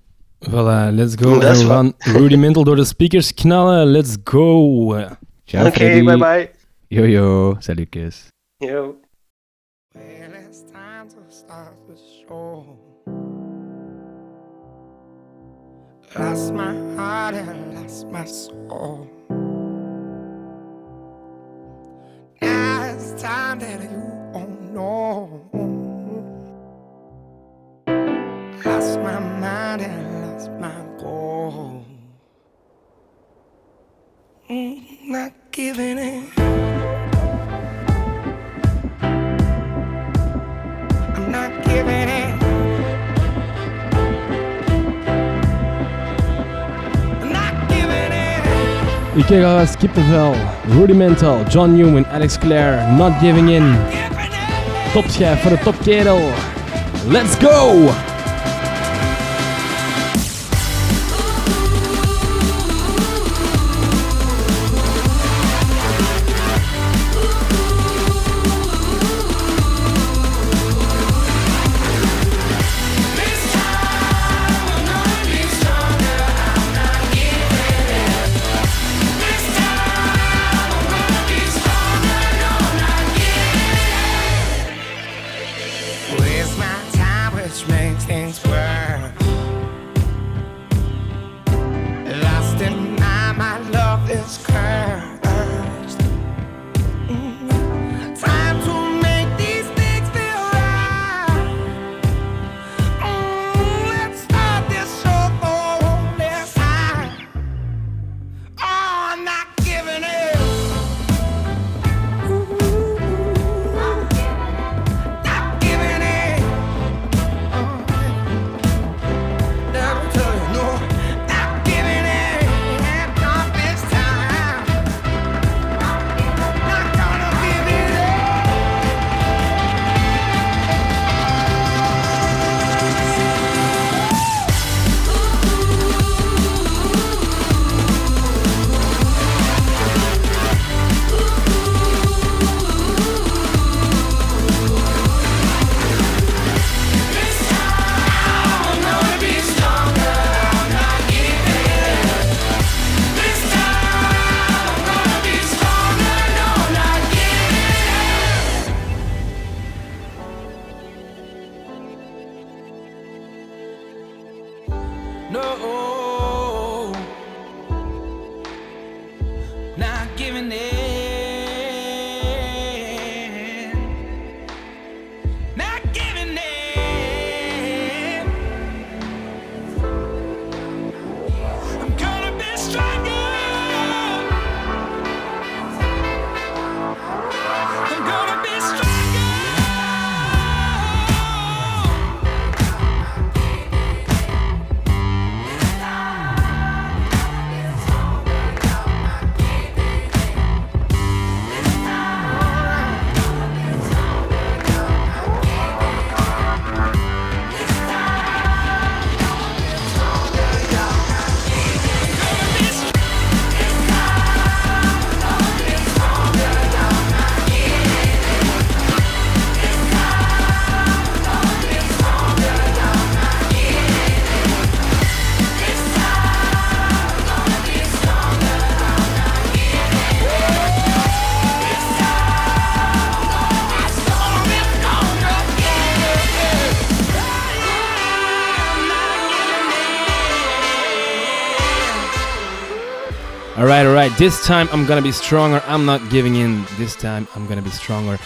B: Voilà, let's go.
C: Dat is
B: En we gaan Rudimental door de speakers knallen. Let's go.
C: Ciao,
M: Oké,
C: Freddy.
M: bye bye.
C: Yo, yo. Salutjes.
M: Yo.
A: time to start the show. Lost my heart and lost my soul. Now it's time that you won't know. Lost my mind and lost my goal. Mm, not giving in. I'm not giving in. I'm not giving in.
N: Ik ga Skippenvel, Rudimental, John Newman, Alex Clare, Not Giving In. Topschijf voor de topkerel. Let's go! Alright, alright. This time I'm gonna be stronger. I'm not giving in. This time I'm gonna be stronger.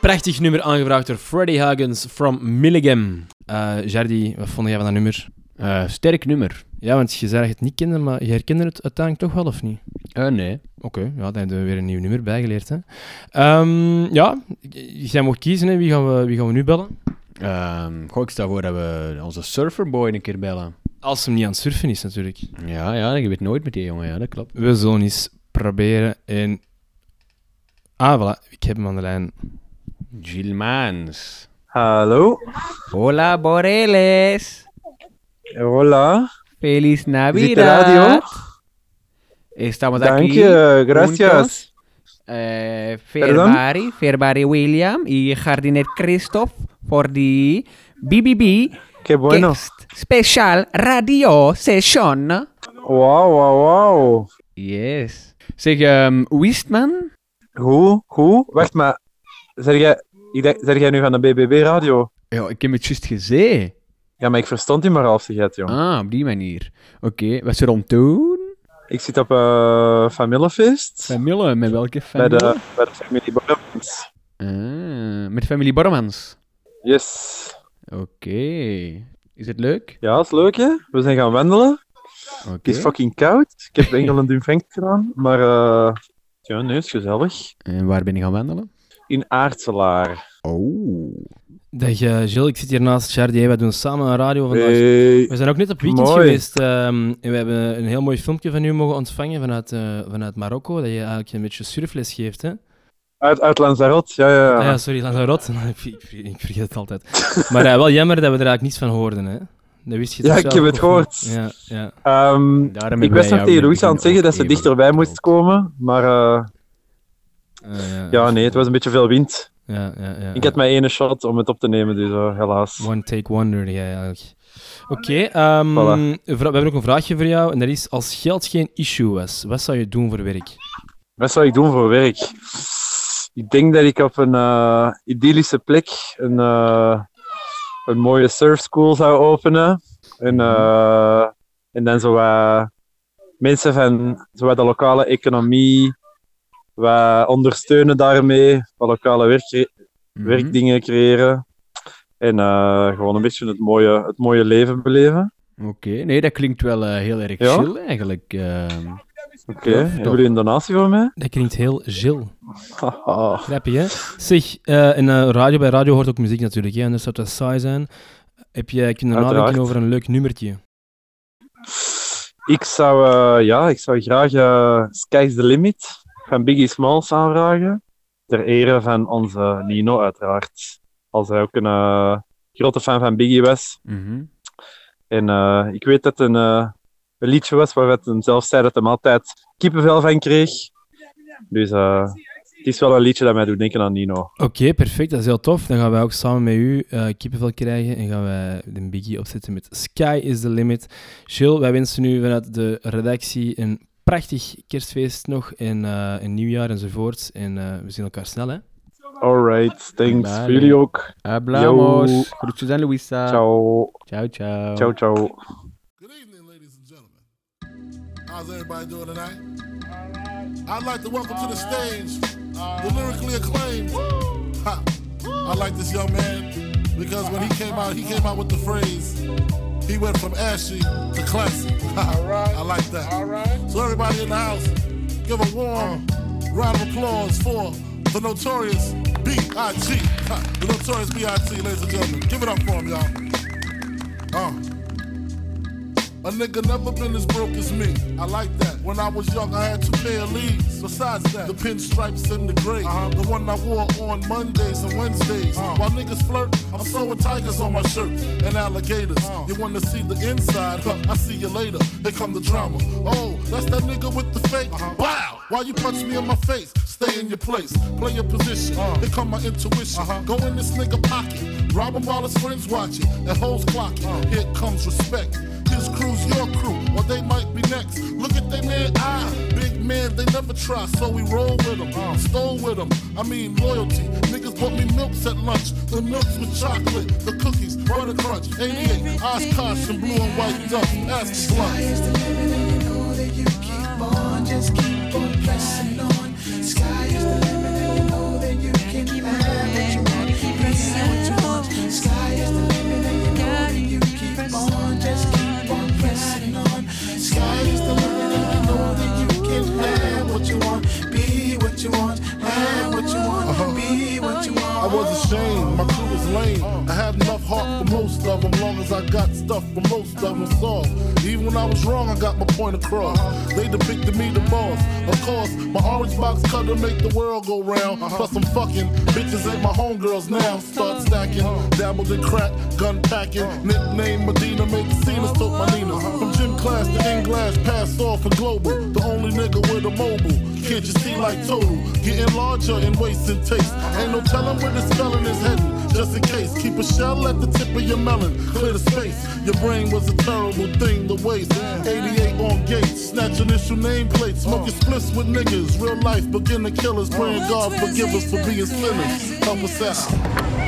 N: Prachtig nummer aangevraagd door Freddy Huggins from Milligam. Eh Jardi, wat vond jij van dat nummer?
C: Eh, sterk nummer.
N: Ja, want je zei dat je het niet kende, maar je herkende het uiteindelijk toch wel, of niet?
C: Eh, nee.
N: Oké, ja, dan hebben we weer een nieuw nummer bijgeleerd. Hè. Ehm, ja, jij mag kiezen, hè. Wie, gaan we, wie gaan we nu bellen?
C: Ehm, goh, ik stel voor dat we onze surferboy een keer bellen.
N: Als hem niet aan het surfen is, natuurlijk.
C: Ja, ja, je weet nooit met die jongen, ja, dat klopt.
N: We zullen eens proberen en... Ah, voilà, ik heb hem aan de lijn.
C: Gilmans.
O: Hallo.
C: Hola, Boreles.
O: Hola.
C: Feliz
O: Is dit de
C: Navidad.
O: radio?
C: Estamos
O: Dank
C: aquí.
O: je, gracias.
C: Eh, Ferbari, Ferbari William y Jardinet Christoph voor die BBB
O: Qué bueno.
C: Special Radio Session.
O: Wauw, wauw, wauw.
C: Yes. Zeg, ehm hoe is het, man?
O: Goed, goed. Wacht, maar... Zeg jij, ik denk- zeg jij nu van de BBB-radio?
C: Ja, ik heb het juist gezien.
O: Ja, maar ik verstond die maar half, zeg het, jong.
C: Ah, op die manier. Oké, wat is er om doen?
O: Ik zit op een familiefeest.
C: Familie, met welke
O: Bij
C: familie?
O: de, bij de familie Borremans.
C: Ah, met familie Bormans.
O: Yes.
C: Oké. Is het leuk?
O: Ja, is leuk, hè? We zijn gaan wandelen.
C: Oké.
O: Het is fucking koud. Ik heb enkel een dunfenk gedaan, maar... eh ja, nee, is gezellig.
C: En waar ben je gaan wandelen?
O: In Aartselaar.
C: Oh.
B: Dag eh, Gilles, ik zit hier naast Chardier. Wij doen samen een radio vandaag.
O: Hey.
B: We zijn ook net op weekend
O: Mooi.
B: geweest. ehm, en we hebben een heel mooi filmpje van u mogen ontvangen vanuit, eh, vanuit Marokko. Dat je eigenlijk een beetje surfles geeft, hè?
O: Uit, uit Lanzarote, ja, ja.
B: Ah ja, sorry, Lanzarote. ik, ik vergeet het altijd. Maar eh, wel jammer dat we er eigenlijk niets van hoorden, hè? Dat wist je
O: Ja, ik heb het gehoord.
B: Ja, ja.
C: Daarom
O: Ehm, ik was
C: wij
O: nog tegen
C: weer
O: Louis aan het zeggen dat ze dichterbij moest komen, maar eh,
B: ja,
O: ja, nee, het was een beetje veel wind.
B: Ja, ja, ja.
O: Ik had mijn ene shot om het op te nemen, dus eh, helaas.
B: One take wonder, ja, eigenlijk. Oké, ehm,
O: Voilà.
B: we hebben ook een vraagje voor jou. En dat is, als geld geen issue was, wat zou je doen voor werk?
O: Wat zou ik doen voor werk? Ik denk dat ik op een eh, idyllische plek een, eh, een mooie surfschool zou openen. En, eh, en dan zo wat mensen van zo wat de lokale economie wat ondersteunen daarmee, wat lokale werk, werkdingen creëren. En gewoon een beetje het mooie, het mooie leven beleven.
C: Oké, nee, dat klinkt wel heel erg
O: Ja?
C: chill eigenlijk.
O: Oké,
C: Tof,
O: hebben jullie een donatie voor mij?
B: Dat klinkt heel.
O: Haha.
B: Grappig, hè? Zeg, eh in eh, radio, bij radio hoort ook muziek natuurlijk, hè? anders zou het saai zijn. Heb je kunnen nadenken over een leuk nummertje?
O: Ik zou, eh, ja, ik zou graag Sky's the Limit van Biggie Smalls aanvragen. Ter ere van onze Nino, uiteraard. Als hij ook een grote fan van Biggie was.
C: Mhm.
O: En eh, ik weet dat een, eh, een liedje was waar het hem zelf zei dat hij altijd kippenvel van kreeg. Dus eh, het is wel een liedje dat mij doet denken aan Nino.
B: Oké, perfect. Dat is heel tof. Dan gaan wij ook samen met u eh kippenvel krijgen en gaan wij de biggie opzetten met Sky is the Limit. Gilles, wij wensen u vanuit de redactie een prachtig kerstfeest nog en eh, een nieuwjaar enzovoort. En eh, we zien elkaar snel, hè?
O: Alright, thanks. Voor jullie ook.
C: Hablamos. Groetjes aan Luisa.
O: Ciao.
C: Ciao, ciao.
O: Ciao, ciao.
P: How's everybody doing tonight? I'd like to welcome to the stage the lyrically acclaimed. Ha. I like this young man because when he came out, he came out with the phrase. He went from ashy to classy. I like that. All right. So everybody in the house, give a warm round of applause for the notorious B.I.G. The notorious B.I.G. Ladies and gentlemen, give it up for him, y'all. Uh. A nigga never been as broke as me. I like that. When I was young, I had two pair of leaves. Besides that, the pinstripes and the gray. Uh-huh. The one I wore on Mondays and Wednesdays. Uh-huh. While niggas flirt, I'm sewing tigers on my shirt and alligators. Uh-huh. You wanna see the inside? Huh, I see you later. Here come the drama. Oh, that's that nigga with the fake. Wow! Why you punch me in my face? Stay in your place. Play your position. Here come my intuition. Go in this nigga pocket. Rob him while his friends watching. That hoes clocking. Here comes respect. His crew's your crew, or they might be next. Look at they man eye. Big man, they never try, so we roll with them. Uh, stole with them. I mean, loyalty. Niggas bought me milks at lunch. The milks with chocolate, the cookies, butter crunch, 88, Oshkosh, and blue and white duck. Ask the
Q: on, just keep on pressing on. Sky
P: had enough heart for most of them, long as I got stuff for most of them solved. Even when I was wrong, I got my point across. They depicted me the boss. Of course, my orange box cutter make the world go round. Uh-huh. Plus I'm fucking bitches ain't my homegirls now. Start uh-huh. stacking, uh-huh. dabbled in crack, gun packing. Nickname Medina, made the scenes, took my Nina. From gym class to English, passed off for global. The only nigga with a mobile. Can't you see like total? Getting larger and wasting taste. Ain't no telling where this felon is heading. Just in case, keep a shell at the tip of your Clear the space. Your brain was a terrible thing to waste. 88 on gates, snatch initial nameplates. Smoking splits with niggas. Real life beginner killers. Praying God forgive us for being sinners. Help us out.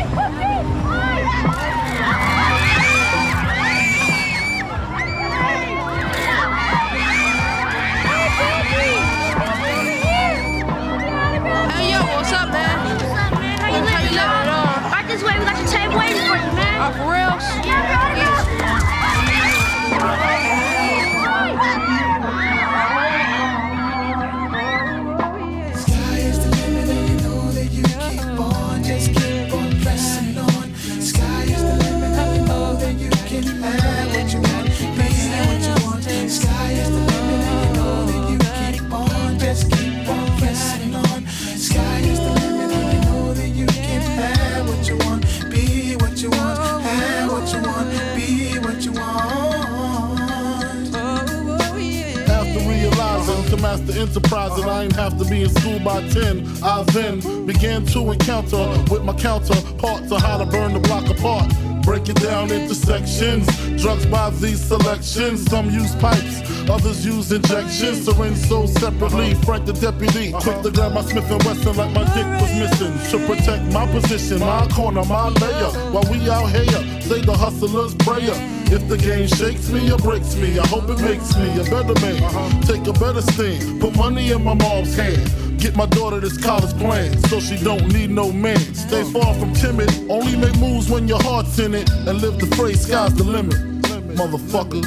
P: To master enterprise, and I ain't have to be in school by 10. I then began to encounter with my counterpart to how to burn the block apart. Break it down into sections. Drugs by these selections. Some use pipes, others use injections. Syringe sold separately. Frank the deputy, quick to grab my Smith and Wesson like my dick was missing. To protect my position, my corner, my layer. While we out here, say the hustler's prayer. If the game shakes me or breaks me, I hope it makes me a better man. Take a better stand, put money in my mom's hand. Get my daughter this college plan, so she don't need no man. Stay far from timid, only make moves when your heart's in it. And live the phrase, sky's the limit. Motherfucker.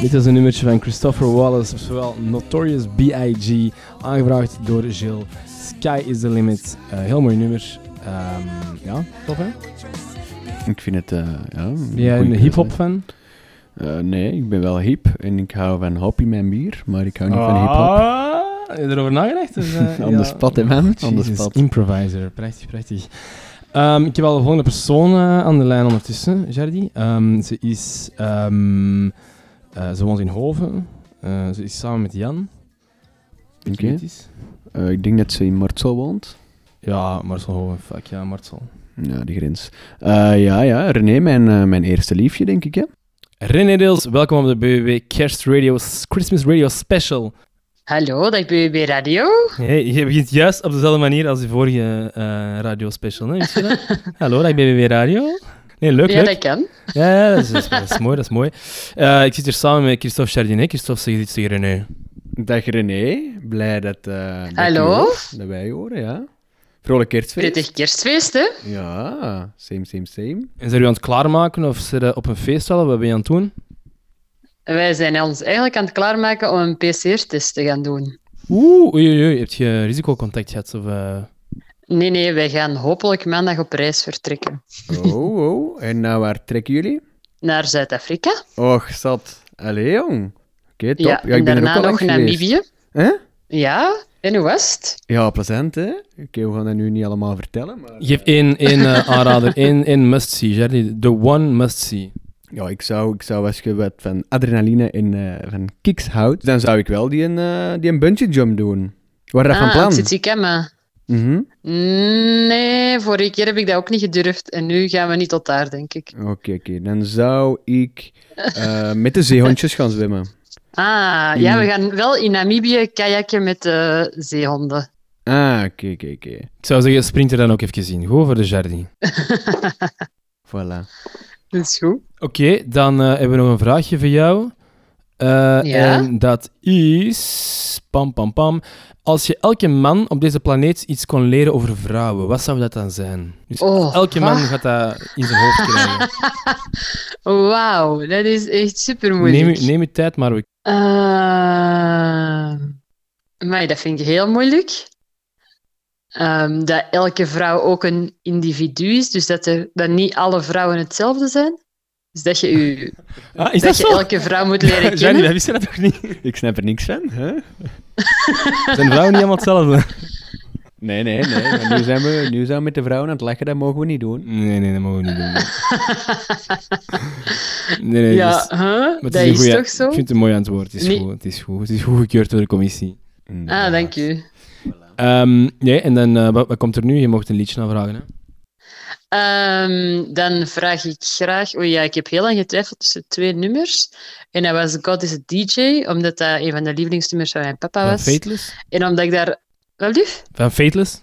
B: Dit is een nummertje van Christopher Wallace, oftewel Notorious B.I.G. Aangevraagd door Jill. Sky is the limit. Eh, heel mooi nummer. Ehm, ja, tof hè?
C: Ik vind het, eh, ja...
B: Ben jij een hip-hop fan?
C: Eh, nee, ik ben wel hip en ik hou van Hoppy mijn bier, maar ik hou niet van hip-hop.
B: Ah, heb je erover nagedacht? Dus,
C: On the
B: ja.
C: spot, hè, man. On the spot.
B: Improviser, prachtig, prachtig. Ehm, ik heb al de volgende persoon eh, aan de lijn ondertussen, Jardi. Ehm, ze is... ehm, eh, ze woont in Hoven. Ze is samen met Jan.
C: Oké. Eh, ik denk dat ze in Martsel woont.
B: Ja, Marcel Hoven. Fuck ja, Marcel.
C: Ja, die grens. Eh, ja, ja, René, mijn, eh, mijn eerste liefje, denk ik, hè?
B: René Deels, welkom op de BBB Kerst Radio, Christmas Radio Special.
R: Hallo, dag BBB Radio.
B: Hey, je begint juist op dezelfde manier als de vorige eh radio special, hè? Wist je dat? Hallo, dag BBB Radio. Nee, leuk,
R: Ja,
B: leuk.
R: dat kan.
B: Ja, ja, dat, is, dat is- dat is mooi, dat is mooi. Eh, ik zit hier samen met Christophe Chardinet. Christophe, zeg iets tegen René.
C: Dag René, blij dat, eh dat,
R: Hallo.
C: je dat wij horen, ja. Vrolijk kerstfeest.
R: Prettig kerstfeest, hè?
C: Ja, same, same, same.
B: En zijn u aan het klaarmaken of zijn er op een feest al? Wat ben je aan het doen?
R: Wij zijn ons eigenlijk aan het klaarmaken om een PCR-test te gaan doen.
B: Oeh, oei, oei, oei. Heb je risicocontact gehad? Of, eh?
R: Nee, nee, wij gaan hopelijk maandag op reis vertrekken.
C: Oh, oh. En nou, waar trekken jullie?
R: Naar Zuid-Afrika.
C: Och, zat. Allee, jong. Oké, top.
R: Ja,
C: Ja,
R: en
C: ik ben er ook
R: daarna
C: al
R: nog. Namibië.
C: Hè?
R: Ja, en hoe was het?
C: Ja, plezant, hè? Oké, we gaan dat nu niet allemaal vertellen, maar...
B: Geef één, één eh, aanrader, één, één must-see, Jardi. The one must-see.
C: Ja, ik zou, ik zou als je wat van adrenaline en eh, van kicks houdt, dan zou ik wel die een, eh, die een bungee jump doen. Waar dat van
R: ah,
C: plan?
R: Tsitsikama.
C: Mhm.
R: Nee, vorige keer heb ik dat ook niet gedurfd. En nu gaan we niet tot daar, denk ik.
C: Oké, oké. Dan zou ik eh, met de zeehondjes gaan zwemmen.
R: Ah, ja,
C: Mm.
R: we gaan wel in Namibië kajakken met de zeehonden.
C: Ah, oké, oké, oké.
B: Ik zou zeggen, sprint er dan ook even in. Go voor de Jardi.
C: Voilà.
R: Dat is goed.
B: Oké, dan eh, hebben we nog een vraagje voor jou. Eh, En dat is... Pam, pam, pam. Als je elke man op deze planeet iets kon leren over vrouwen, wat zou dat dan zijn? Dus
R: Oh,
B: elke man
R: ah.
B: gaat dat in zijn hoofd krijgen.
R: Wauw, dat is echt super
B: neem,
R: moeilijk.
B: je, neem je tijd, maar we...
R: maar dat vind ik heel moeilijk. Ehm, dat elke vrouw ook een individu is, dus dat, er, dat niet alle vrouwen hetzelfde zijn. Dus dat je, u,
B: Ah, is
R: dat
B: dat
R: je
B: zo?
R: elke vrouw moet leren kennen.
B: dat wist je dat toch niet?
C: Ik snap er niks van, hè?
B: Zijn vrouwen niet allemaal hetzelfde?
C: Nee, nee, nee. Maar nu, zijn we, nu zijn we met de vrouwen aan het lachen, dat mogen we niet doen.
B: Nee, nee, dat mogen we niet doen. Nee, nee,
R: Ja,
B: dus-
R: huh?
B: maar het
R: Dat is
B: goeie-
R: toch zo?
B: Ik vind het een mooi antwoord. Het is,
R: Nee.
B: goed, het is goed. Het is goed gekeurd door de commissie.
R: Ah, dank u.
B: Ehm, nee, en dan, eh, wat, wat komt er nu? Je mocht een liedje aanvragen, hè?
R: Ehm, dan vraag ik graag... Oei, ja, ik heb heel lang getwijfeld tussen twee nummers. En dat was God is a DJ, omdat dat een van de lievelingsnummers van mijn papa
B: Van
R: was.
B: Fateless?
R: En omdat ik daar... Wat lief?
B: Van Fateless?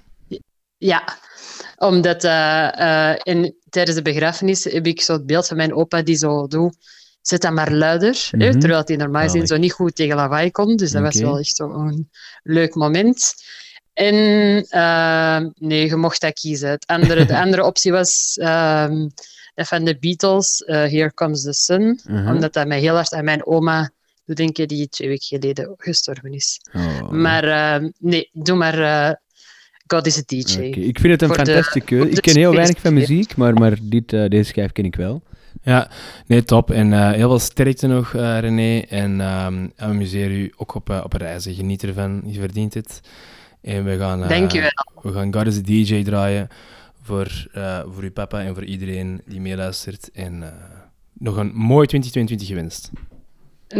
R: Ja, omdat in, tijdens de begrafenis heb ik zo het beeld van mijn opa die zo doet. Zet dat maar luider. hè,
C: Mhm.
R: terwijl hij normaal gezien zo niet goed tegen lawaai kon. Dus dat was wel echt zo een leuk moment. En eh, nee, je mocht dat kiezen. Het andere, de andere optie was ehm, dat van de Beatles, eh, Here Comes the Sun.
C: Mhm.
R: Omdat dat mij heel hard aan mijn oma doet denken, die twee weken geleden gestorven is.
C: Oh.
R: Maar eh, nee, doe maar eh, God is a DJ.
C: Ik vind het een fantastische keuze. Ik ken heel weinig van muziek, maar, maar dit, eh, deze schijf ken ik wel.
B: Ja, nee, top. En eh, heel veel sterkte nog, eh, René. En ehm, amuseer u ook op, op reizen. Geniet ervan. Je verdient het. En we gaan, eh, we gaan God is a DJ draaien voor, eh, voor uw papa en voor iedereen die meeluistert. En eh, nog een mooi 2022 gewenst.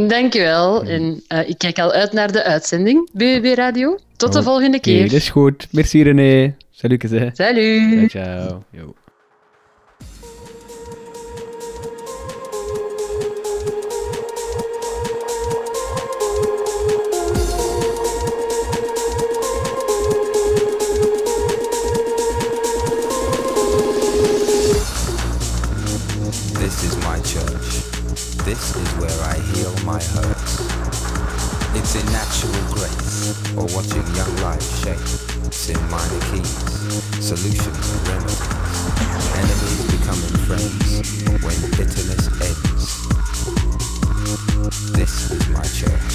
R: Dankjewel. En eh, ik kijk al uit naar de uitzending, BBB Radio. Tot de
C: Oh,
R: volgende keer.
C: dat is goed. Merci René. Salut. hè.
R: Salut.
C: Ciao, ciao.
S: Or watching young life shape. In minor keys, solutions and remedies. Enemies becoming friends when bitterness ends. This is my church.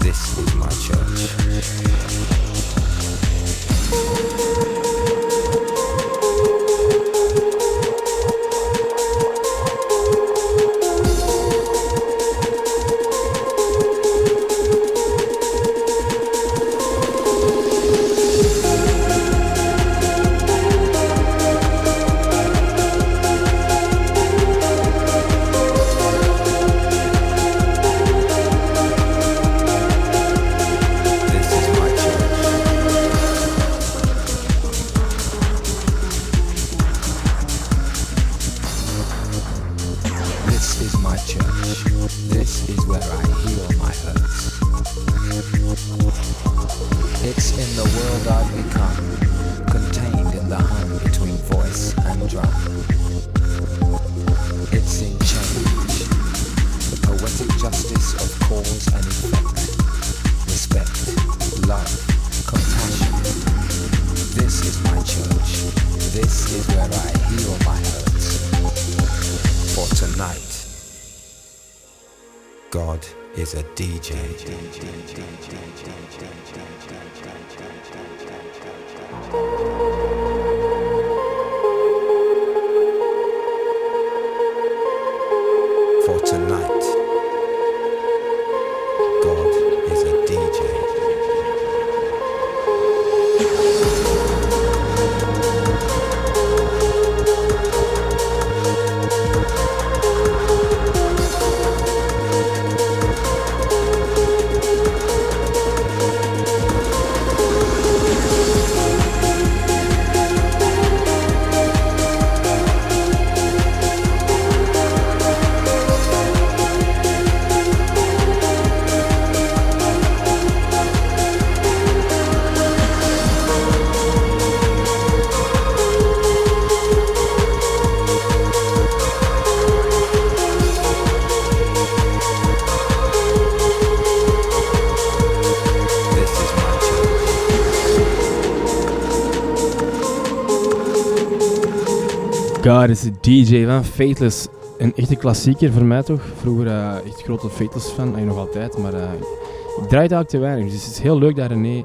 S: This is my church. God is DJ
B: van Fateless. Een echte klassieker voor mij toch. Vroeger eh, echt grote Fateless fan, en nog altijd. Maar eh, ik draai eigenlijk te weinig. Dus het is heel leuk dat René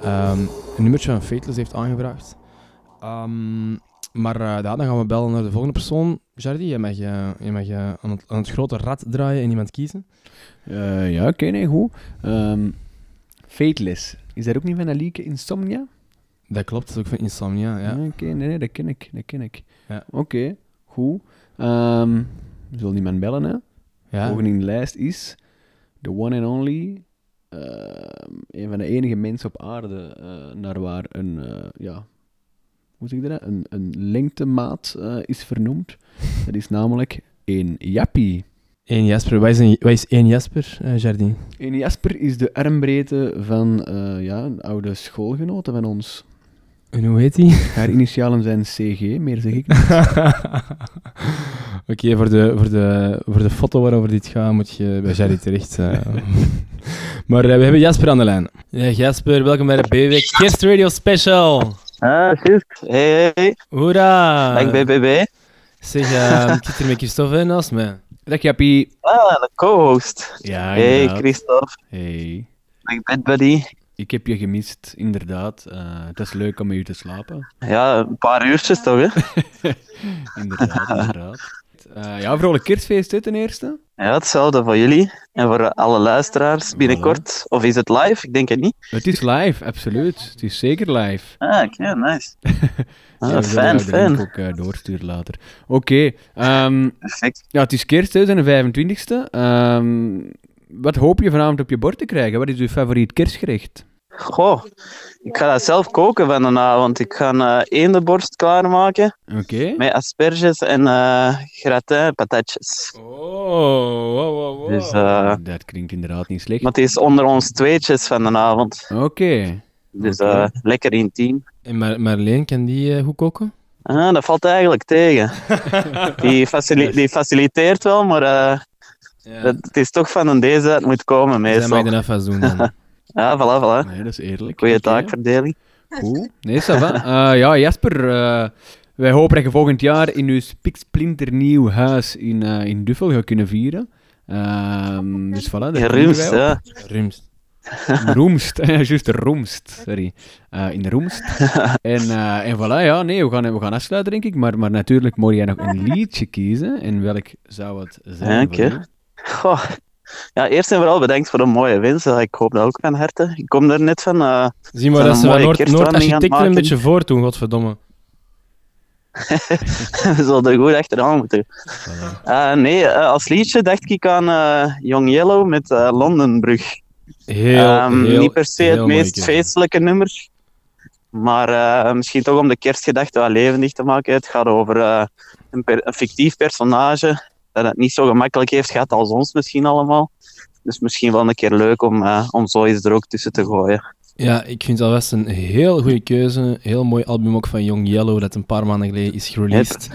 B: ehm, een nummertje van Fateless heeft aangebracht. Ehm, maar eh, ja, dan gaan we bellen naar de volgende persoon. Jardi, je mag, eh, je mag eh, aan, het, aan het grote rad draaien en iemand kiezen.
C: Eh, ja, oké, nee, goed. Ehm Fateless. Is dat ook niet van Alieke Insomnia?
B: Dat klopt, dat is ook van Insomnia, ja.
C: Ah, Oké, nee, nee, dat ken ik. Dat ken ik.
B: Ja.
C: Oké, goed. Ehm we zullen iemand bellen, hè?
B: Ja.
C: Volgende in de lijst is the one and only, ehm, een van de enige mensen op aarde eh, naar waar een, eh, ja, hoe zeg je dat? Een, een lengtemaat eh, is vernoemd. Dat is namelijk een jappie.
B: Eén Jasper. Wat is, een, wat is één Jasper, eh Jardi?
C: Een Jasper is de armbreedte van ja, een oude schoolgenote van ons.
B: En hoe heet die?
C: Haar initialen zijn CG, meer zeg ik niet.
B: Oké, voor, de, voor, de, voor de foto waarover dit gaat, moet je bij Jerry terecht. eh. maar eh, we hebben Jasper aan de lijn. Ja, Jasper, welkom bij de BW Kerstradio Special.
T: Ah, Sisk. Hey, hey.
B: Hoera!
T: Ik ben BB.
B: Zeg, eh, ik zit hier met Christophe naast mij.
C: Dag Jappie.
T: Ah, de co-host.
C: Ja,
T: Hey. Christophe.
C: Hey.
T: Dag, bed buddy.
C: Ik heb je gemist, inderdaad. Eh, het is leuk om met je te slapen.
T: Ja, een paar uurtjes toch, hè?
C: inderdaad, inderdaad. Eh, ja, vrolijk kerstfeest hè, ten eerste.
T: Ja, hetzelfde voor jullie en voor alle luisteraars binnenkort. Of is het live? Ik denk het niet.
C: Het is live, absoluut. Het is zeker live.
T: Ah, oké, nice. Ah,
C: Ja, zullen
T: fijn, fijn.
C: ook eh, doorsturen later. Oké. ehm, ja, het is kerst, hè, is de 25e. Ehm, wat hoop je vanavond op je bord te krijgen? Wat is je favoriet kerstgerecht?
T: Goh, ik ga dat zelf koken van de avond. Ik ga een eendenborst klaarmaken.
C: Oké.
T: Met asperges en eh gratin patatjes.
B: Oh,
T: Dus, eh,
C: Dat klinkt inderdaad niet slecht.
T: maar het is onder ons tweetjes van de avond.
C: Oké.
T: Dus eh, lekker intiem.
B: En Mar Marleen, kan die eh, goed koken?
T: Ah, dat valt eigenlijk tegen. die, facili- die faciliteert wel, maar eh, het, het is toch van een deze dat het moet komen meestal.
B: mag de afwas doen dan.
T: ja, voilà, voilà.
C: Nee, dat is eerlijk.
T: Goeie taakverdeling.
C: Cool. Nee, ça va. Eh, ja, Jasper, eh, wij hopen dat je volgend jaar in uw spiksplinternieuw huis in, eh, in Duffel gaat kunnen vieren. Ehm, dus voilà. genieten
T: Rumst, ja.
B: Rumst.
C: Roemst, ja, juist, Roemst, sorry. Eh, in Roemst. en, eh, en voilà, ja, nee, we gaan, we gaan afsluiten, denk ik. Maar, maar natuurlijk moet jij nog een liedje kiezen. En welk zou het zijn?
T: Ja, oké.
C: jou?
T: Goh. Ja, eerst en vooral bedankt voor de mooie winst. Ik hoop dat ook van harte. Ik kom er net van. eh,
B: Zie maar
T: van
B: dat
T: een
B: ze van Noord- Noord-architecten een beetje voortdoen, godverdomme.
T: We zullen er goed achteraan moeten. Eh, nee, eh, als liedje dacht ik aan eh, Young Yellow met eh, Londenbrug.
B: Heel,
T: Ehm,
B: heel,
T: niet per se het meest feestelijke nummer. Maar eh, misschien toch om de kerstgedachte wat levendig te maken. Het gaat over eh, een, per- een fictief personage dat het niet zo gemakkelijk heeft gehad als ons misschien allemaal. Dus misschien wel een keer leuk om, eh, om zoiets er ook tussen te gooien.
B: Ja, ik vind het alvast een heel goede keuze. Heel mooi album ook van Young Yellow, dat een paar maanden geleden is gereleased.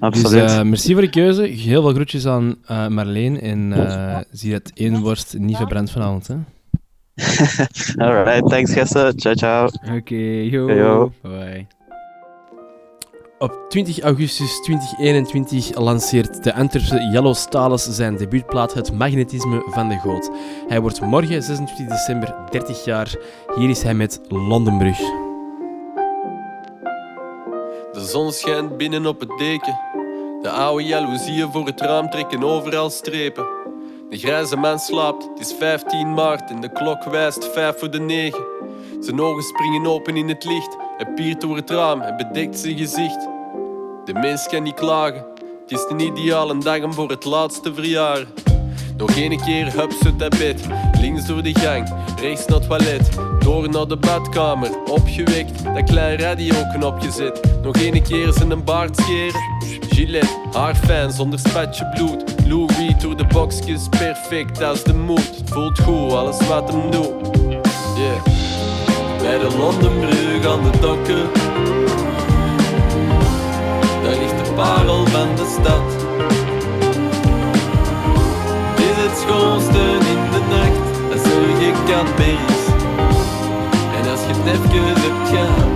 T: absoluut.
B: Dus eh, merci voor de keuze. Heel veel groetjes aan eh, Marleen. En eh, zie dat één worst niet verbrandt vanavond. Hè?
T: Alright, thanks gasten. Ciao, ciao.
C: Oké, yo.
T: Yo.
C: Bye.
B: Op 20 augustus 2021 lanceert de Antwerpse Yellow Stalis zijn debuutplaat Het Magnetisme van de Goot. Hij wordt morgen 26 december 30 jaar. Hier is hij met Londenbrug.
U: De zon schijnt binnen op het deken. De oude jaloezieën voor het raam trekken overal strepen. De grijze man slaapt, het is 15 maart en de klok wijst 5 voor de 9. Zijn ogen springen open in het licht. Hij piert door het raam en bedekt zijn gezicht. De mens kan niet klagen, het is een ideale dag om voor het laatste verjaren. Nog een keer hups uit dat bed, links door de gang, rechts naar het toilet, door naar de badkamer, opgewekt, dat klein radioknopje zet. Nog een keer zijn baard scheren, gilet, haar fijn zonder spatje bloed. Louis door de boxjes, perfect als de moed. Het voelt goed, alles wat hem doet. Yeah. Bij de Londenbrug aan de dokken, parel van de stad. Is het schoonste in de nacht, dat je kan is. En als je het nefjes hebt gehad.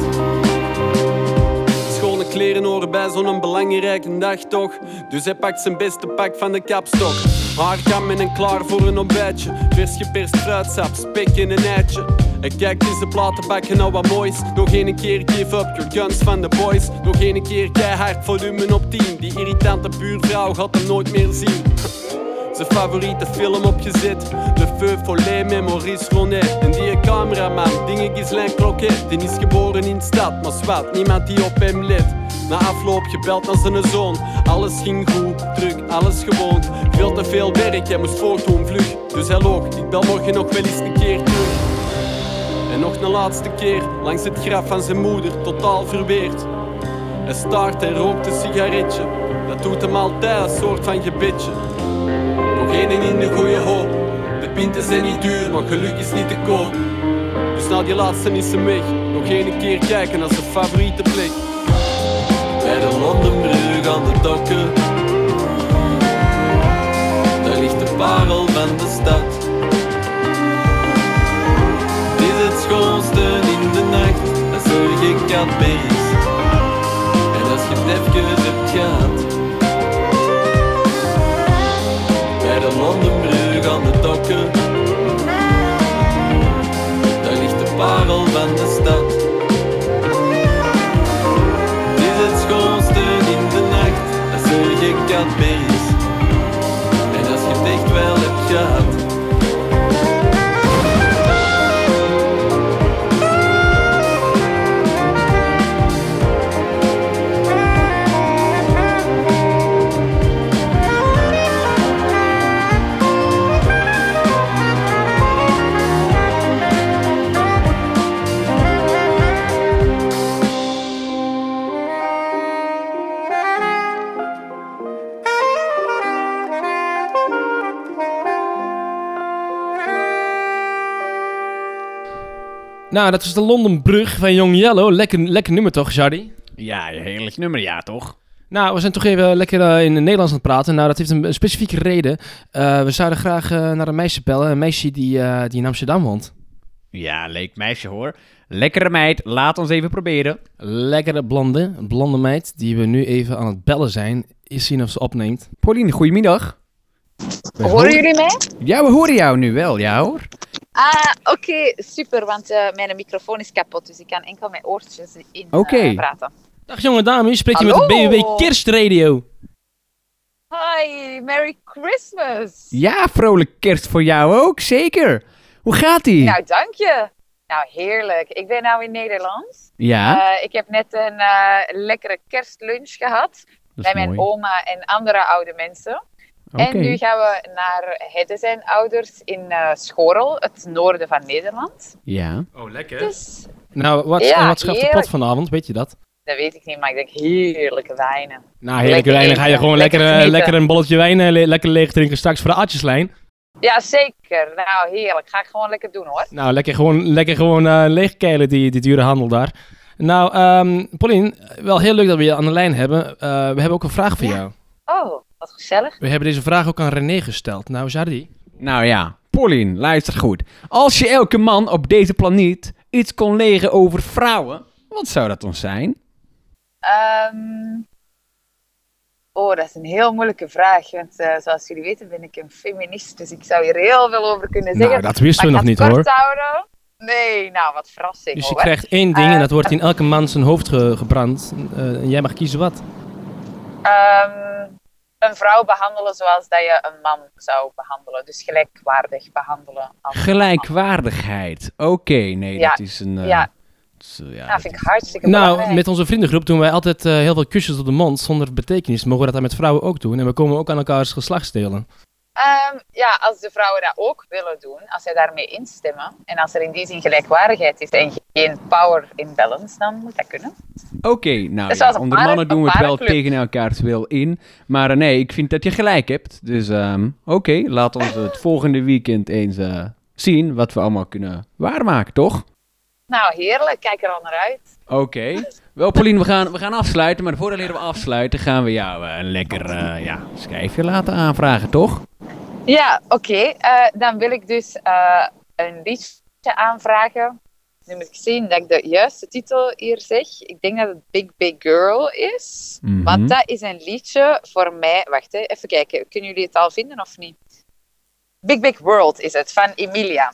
U: Schone kleren horen bij zo'n belangrijke dag toch. Dus hij pakt zijn beste pak van de kapstok. Haarkam en klaar voor een ontbijtje. Vers geperst fruitsap, spek en een eitje. Hij kijkt in zijn platenbak en nou wat moois. Nog een keer give up your guns van de boys. Nog een keer keihard volume op 10. Die irritante buurvrouw gaat hem nooit meer zien. Zijn favoriete film opgezet. Le Feu Follet met Maurice Ronet. En die cameraman, dingen Ghislain Cloquet. Die is geboren in de stad, maar zwart, niemand die op hem let. Na afloop gebeld naar zijn zoon. Alles ging goed, druk, alles gewoon. Veel te veel werk, hij moest voortdoen vlug. Dus loog, ik bel morgen nog wel eens een keer terug. En nog een laatste keer langs het graf van zijn moeder, totaal verweerd. Hij staart en rookt een sigaretje. Dat doet hem altijd een soort van gebedje. Nog één in de goede hoop. De pinten zijn niet duur, maar geluk is niet te koop. Dus na die laatste is hem weg. Nog één keer kijken naar zijn favoriete plek. Bij de Londenbrug aan de dokken. Parel van de stad. Is het schoonste in de nacht, dat zo je kan is. En als je het even hebt gehad. Bij de Londenbrug aan de dokken. Daar ligt de parel van de stad. Is het schoonste in de nacht, dat zo je kan is. up
B: Nou, dat is de Londenbrug van Young Yellow. Lekker, lekker nummer toch, Jardy?
C: Ja, heerlijk nummer, ja toch?
B: Nou, we zijn toch even lekker eh, in het Nederlands aan het praten. Nou, dat heeft een, een specifieke reden. Eh, we zouden graag eh, naar een meisje bellen. Een meisje die, eh, die in Amsterdam woont.
C: Ja, leuk meisje hoor. Lekkere meid, laat ons even proberen.
B: Lekkere blonde, blonde meid, die we nu even aan het bellen zijn. Eens zien of ze opneemt.
C: Pauline, goedemiddag.
V: Horen jullie mij?
C: Ja, we horen jou nu wel, ja hoor.
V: Ah, oké, super, want eh, mijn microfoon is kapot, dus ik kan enkel mijn oortjes in eh,
B: Oké.
V: praten.
B: Dag jonge dame, je spreekt hier met de. BBB Kerstradio.
V: Hi, Merry Christmas!
C: Ja, vrolijk kerst voor jou ook, zeker. Hoe gaat ie?
V: Nou, dank je. Nou, heerlijk. Ik ben nou in Nederland.
C: Ja?
V: Eh, ik heb net een eh, lekkere kerstlunch gehad bij mijn
C: mooi.
V: oma en andere oude mensen. En nu gaan we naar Hedde zijn ouders in eh Schorel, het noorden van Nederland.
C: Ja.
B: Oh, lekker.
V: Dus
B: Nou, wat,
V: Ja,
B: wat schaft de pot vanavond, weet je dat?
V: dat weet ik niet, maar ik denk heerlijke wijnen.
B: Nou, heerlijke wijn. Dan ga je gewoon lekker, eh,
V: genieten.
B: lekker een bolletje wijn eh, le- lekker leeg drinken straks voor de atjeslijn.
V: Ja, zeker. Nou, heerlijk. Ga ik gewoon lekker doen hoor.
B: Nou, lekker gewoon, lekker gewoon eh leegkeilen, die, die dure handel daar. Nou, ehm Pauline, wel heel leuk dat we je aan de lijn hebben. Eh, we hebben ook een vraag voor jou.
V: Oh, wat gezellig.
B: We hebben deze vraag ook aan René gesteld. Nou, Jardi.
C: Nou ja, Pauline, luister goed. Als je elke man op deze planeet iets kon leren over vrouwen, wat zou dat dan zijn?
V: Ehm, oh, dat is een heel moeilijke vraag. Want eh, zoals jullie weten ben ik een feminist. Dus ik zou hier heel veel over kunnen
B: Nou,
V: zeggen.
B: dat wisten we nog niet, hoor.
V: houden. Nee, nou, wat verrassing
B: Dus je
V: hoor.
B: krijgt één ding en dat wordt in elke man zijn hoofd ge- gebrand. Eh, en jij mag kiezen wat.
V: ehm, een vrouw behandelen zoals dat je een man zou behandelen. Dus gelijkwaardig behandelen. Als
C: Gelijkwaardigheid. Oké, nee,
V: Ja,
C: dat is een... eh,
V: ja.
C: is, eh, ja,
V: nou, vind ik hartstikke
B: Nou,
V: belangrijk.
B: met onze vriendengroep doen wij altijd eh, heel veel kusjes op de mond zonder betekenis. Mogen we dat dan met vrouwen ook doen? En we komen ook aan elkaars geslachtsdelen.
V: Ehm, ja, als de vrouwen dat ook willen doen, als zij daarmee instemmen, en als er in die zin gelijkwaardigheid is en geen power imbalance, dan moet dat kunnen.
C: Oké, nou ja,
V: een
C: onder
V: paar-
C: mannen doen we het wel tegen elkaars wil in. Maar eh, nee, ik vind dat je gelijk hebt. Dus ehm, oké, laat ons het volgende weekend eens eh, zien wat we allemaal kunnen waarmaken, toch?
V: Nou, heerlijk, kijk er al naar uit.
C: Oké. Wel, Pauline, we gaan, we gaan afsluiten. Maar voordat we afsluiten, gaan we jou eh, een lekker eh, ja, schijfje laten aanvragen, toch?
V: Ja, oké. eh, dan wil ik dus een liedje aanvragen. Nu moet ik zien dat ik de juiste titel hier zeg. Ik denk dat het Big Big Girl is.
C: Mhm.
V: Want dat is een liedje voor mij. Wacht, hè, even kijken. Kunnen jullie het al vinden of niet? Big Big World is het, van Emilia.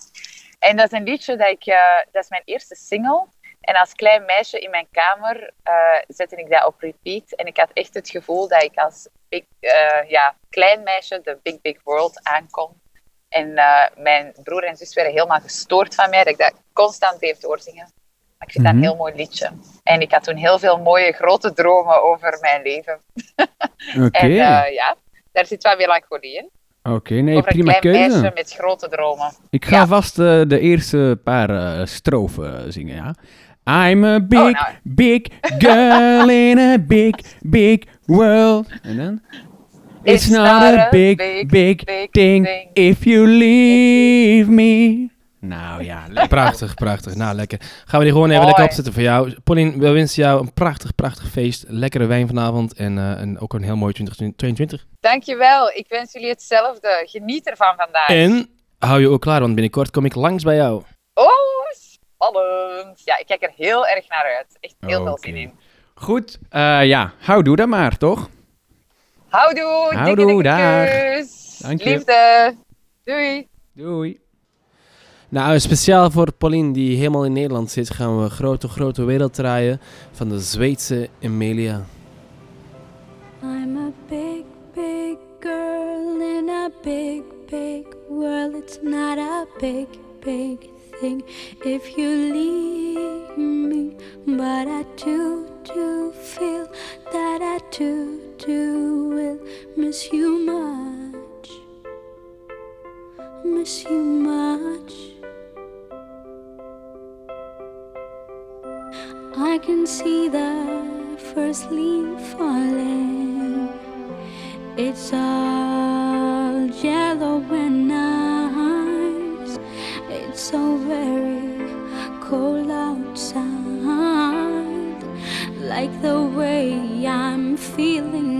V: En dat is een liedje dat ik... eh, dat is mijn eerste single. En als klein meisje in mijn kamer eh, zette ik dat op repeat. En ik had echt het gevoel dat ik als big, eh, ja, klein meisje de Big Big World aankom. En mijn broer en zus werden helemaal gestoord van mij, dat ik dat constant bleef doorzingen. Maar ik vind dat
C: Mhm.
V: een heel mooi liedje. En ik had toen heel veel mooie grote dromen over mijn leven.
C: Oké.
V: En ja, daar zit wel melancholie in.
C: Oké, nee,
V: over een
C: prima
V: klein
C: keuze.
V: meisje met grote dromen.
C: Ik ga vast eh, de eerste paar eh, strofen zingen, ja. I'm a big,
V: nou.
C: big girl in a big, big world. En dan? It's, not, a big, big, thing, if you leave me. Nou ja, lekker.
B: Prachtig, prachtig. Nou, lekker. Gaan we die gewoon even lekker opzetten voor jou. Pauline, we wensen jou een prachtig, prachtig feest. Lekkere wijn vanavond en, eh, en ook een heel mooi 2022.
V: Dankjewel, ik wens jullie hetzelfde. Geniet ervan vandaag.
B: En hou je ook klaar, want binnenkort kom ik langs bij jou.
V: Oh, spannend. Ja, ik kijk er heel erg naar uit. Echt heel veel zin in.
C: Goed, eh, ja, houdoe dan maar, toch?
V: Houdoe,
C: Houdoe,
V: dikke
C: dag.
V: kus.
C: Dank je.
V: Liefde. Doei.
C: Doei.
B: Nou, speciaal voor Pauline die helemaal in Nederland zit, gaan we grote, grote wereld draaien van de Zweedse Emilia.
F: I'm a big, big girl in a big, big world. It's not a big, big thing if you leave me. But I do, do feel that I do, do will miss you much. Miss you much. I can see the first leaf falling. It's all yellow and nice. It's so very cold outside, like the way I'm feeling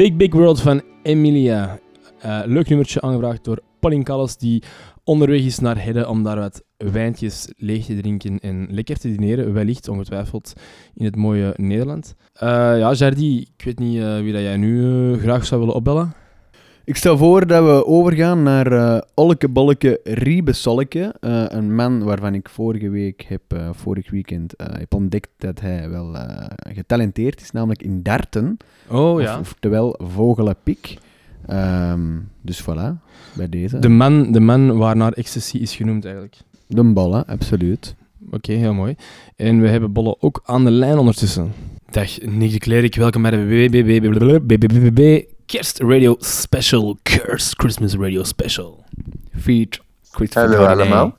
F: Big Big World
B: van Emilia. Eh, leuk nummertje aangevraagd door Pauline Callas, die onderweg is naar Hedde om daar wat wijntjes leeg te drinken en lekker te dineren. Wellicht, ongetwijfeld, in het mooie Nederland. Eh, ja, Jardi, ik weet niet eh, wie dat jij nu graag zou willen opbellen.
C: Ik stel voor dat we overgaan naar eh Olke Bolleke Riebe Solke. eh, een man waarvan ik vorige week heb, eh, vorig weekend eh, heb ontdekt dat hij wel eh, getalenteerd is, namelijk in darten.
B: Oh, ja.
C: Of, oftewel vogelenpik. Ehm, dus voilà, bij deze.
B: De man, de man waarnaar ecstasy is genoemd, eigenlijk.
C: De ballen, absoluut.
B: Oké, heel mooi. En we hebben Bolle ook aan de lijn ondertussen. Dag, Nick de Klerk, welkom bij de BBB Kerst Radio Special. Kerst Christmas Radio Special.
C: Feed
B: Hallo
W: allemaal.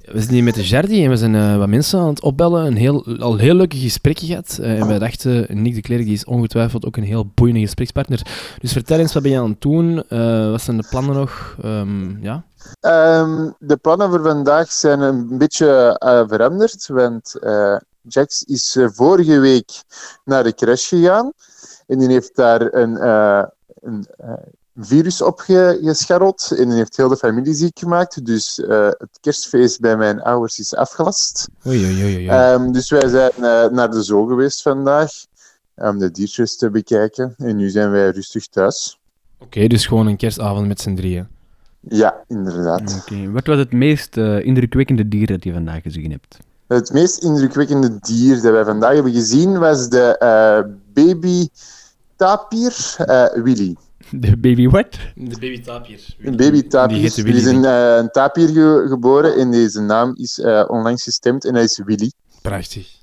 B: We zijn hier met de Jardi en we zijn eh, wat mensen aan het opbellen. Een heel, al heel leuke gesprekken gehad. Eh, en wij dachten, Nick de Klerk die is ongetwijfeld ook een heel boeiende gesprekspartner. Dus vertel eens, wat ben je aan het doen? Eh, wat zijn de plannen nog? Ehm, ja?
W: Ehm, de plannen voor vandaag zijn een beetje eh, veranderd, want eh, Jax is vorige week naar de crash gegaan en die heeft daar een, eh, een eh, virus op ge- gescharreld en die heeft heel de familie ziek gemaakt. Dus eh, het kerstfeest bij mijn ouders is afgelast.
B: Oei, oei, oei, oei.
W: Ehm, dus wij zijn eh, naar de zoo geweest vandaag om de diertjes te bekijken en nu zijn wij rustig thuis.
B: Oké, dus gewoon een kerstavond met z'n drieën.
W: Ja, inderdaad.
C: Oké, Wat was het meest eh, indrukwekkende dier dat je vandaag gezien hebt?
W: Het meest indrukwekkende dier dat wij vandaag hebben gezien was de eh, baby tapir eh, Willy.
C: De baby what?
B: De baby tapir.
W: Een baby tapir.
B: Die
W: Er is een, eh, een tapir ge- geboren en deze naam is eh, onlangs gestemd en hij is Willy.
B: Prachtig.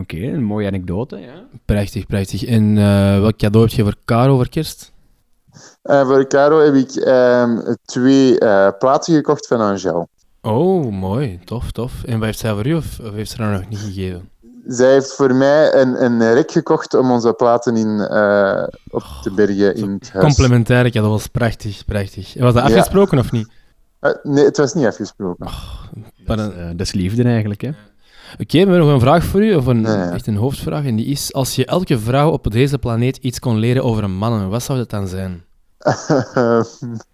C: Oké, een mooie anekdote, ja.
B: Prachtig, prachtig. En eh, welk cadeau heb je voor Caro voor kerst?
W: Eh, voor Caro heb ik ehm, twee eh, platen gekocht van Angel.
B: Oh, mooi. Tof, tof. En wat heeft zij voor u of, of heeft ze dat nog niet gegeven?
W: Zij heeft voor mij een, een rek gekocht om onze platen in, eh, op te bergen in het huis.
B: Complementaire cadeau, dat was prachtig, prachtig. Was dat
W: Ja.
B: afgesproken of niet?
W: Eh, nee, het was niet afgesproken.
C: Dat, is, eh, dat is liefde eigenlijk, hè?
B: Oké, we hebben nog een vraag voor u, of een, echt een hoofdvraag. En die is, als je elke vrouw op deze planeet iets kon leren over een mannen, wat zou dat dan zijn?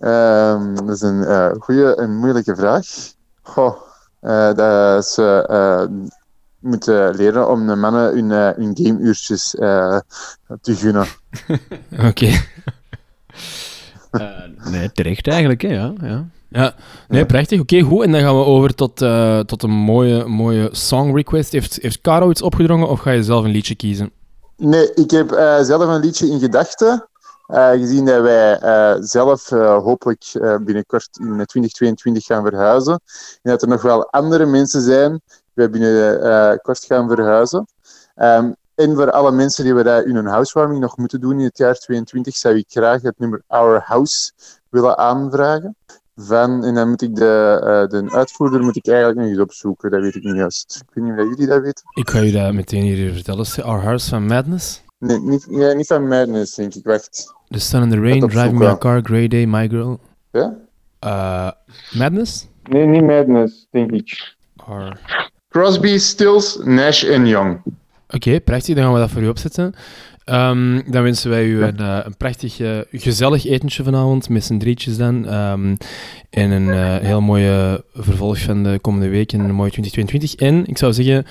W: Ehm, dat is een eh goede en moeilijke vraag. Goh, eh, dat eh, moeten leren om de mannen hun, eh, hun gameuurtjes eh, te gunnen.
B: Oké.
C: nee, terecht eigenlijk, hè, ja. ja.
B: Ja, nee, prachtig. Oké, goed. En dan gaan we over tot, eh, tot een mooie, mooie song request. Heeft, heeft Caro iets opgedrongen of ga je zelf een liedje kiezen?
W: Nee, ik heb eh, zelf een liedje in gedachten. Eh, gezien dat wij eh, zelf eh, hopelijk eh, binnenkort in 2022 gaan verhuizen. En dat er nog wel andere mensen zijn die wij binnenkort gaan verhuizen. Ehm, en voor alle mensen die we dat in hun housewarming nog moeten doen in het jaar 2022, zou ik graag het nummer Our House willen aanvragen. Van, en dan moet ik de, eh, de uitvoerder moet ik eigenlijk nog eens opzoeken, dat weet ik niet juist. Ik weet niet of jullie dat weten.
B: Ik ga je dat meteen hier vertellen. Is het Our Hearts van Madness?
W: Nee, niet, ja, niet van Madness, denk ik. Wacht.
B: The Sun and the Rain, Driving Me a Car, Grey Day, My Girl.
W: Ja?
B: Eh, Madness?
W: Nee, niet Madness, denk ik.
B: Or...
W: Crosby, Stills, Nash en Young.
B: Oké, prachtig. Dan gaan we dat voor u opzetten. Ehm, dan wensen wij u een, eh, een prachtig, eh, gezellig etentje vanavond, met z'n drietjes dan. Ehm, en een eh, heel mooie vervolg van de komende week en een mooie 2022. En ik zou zeggen,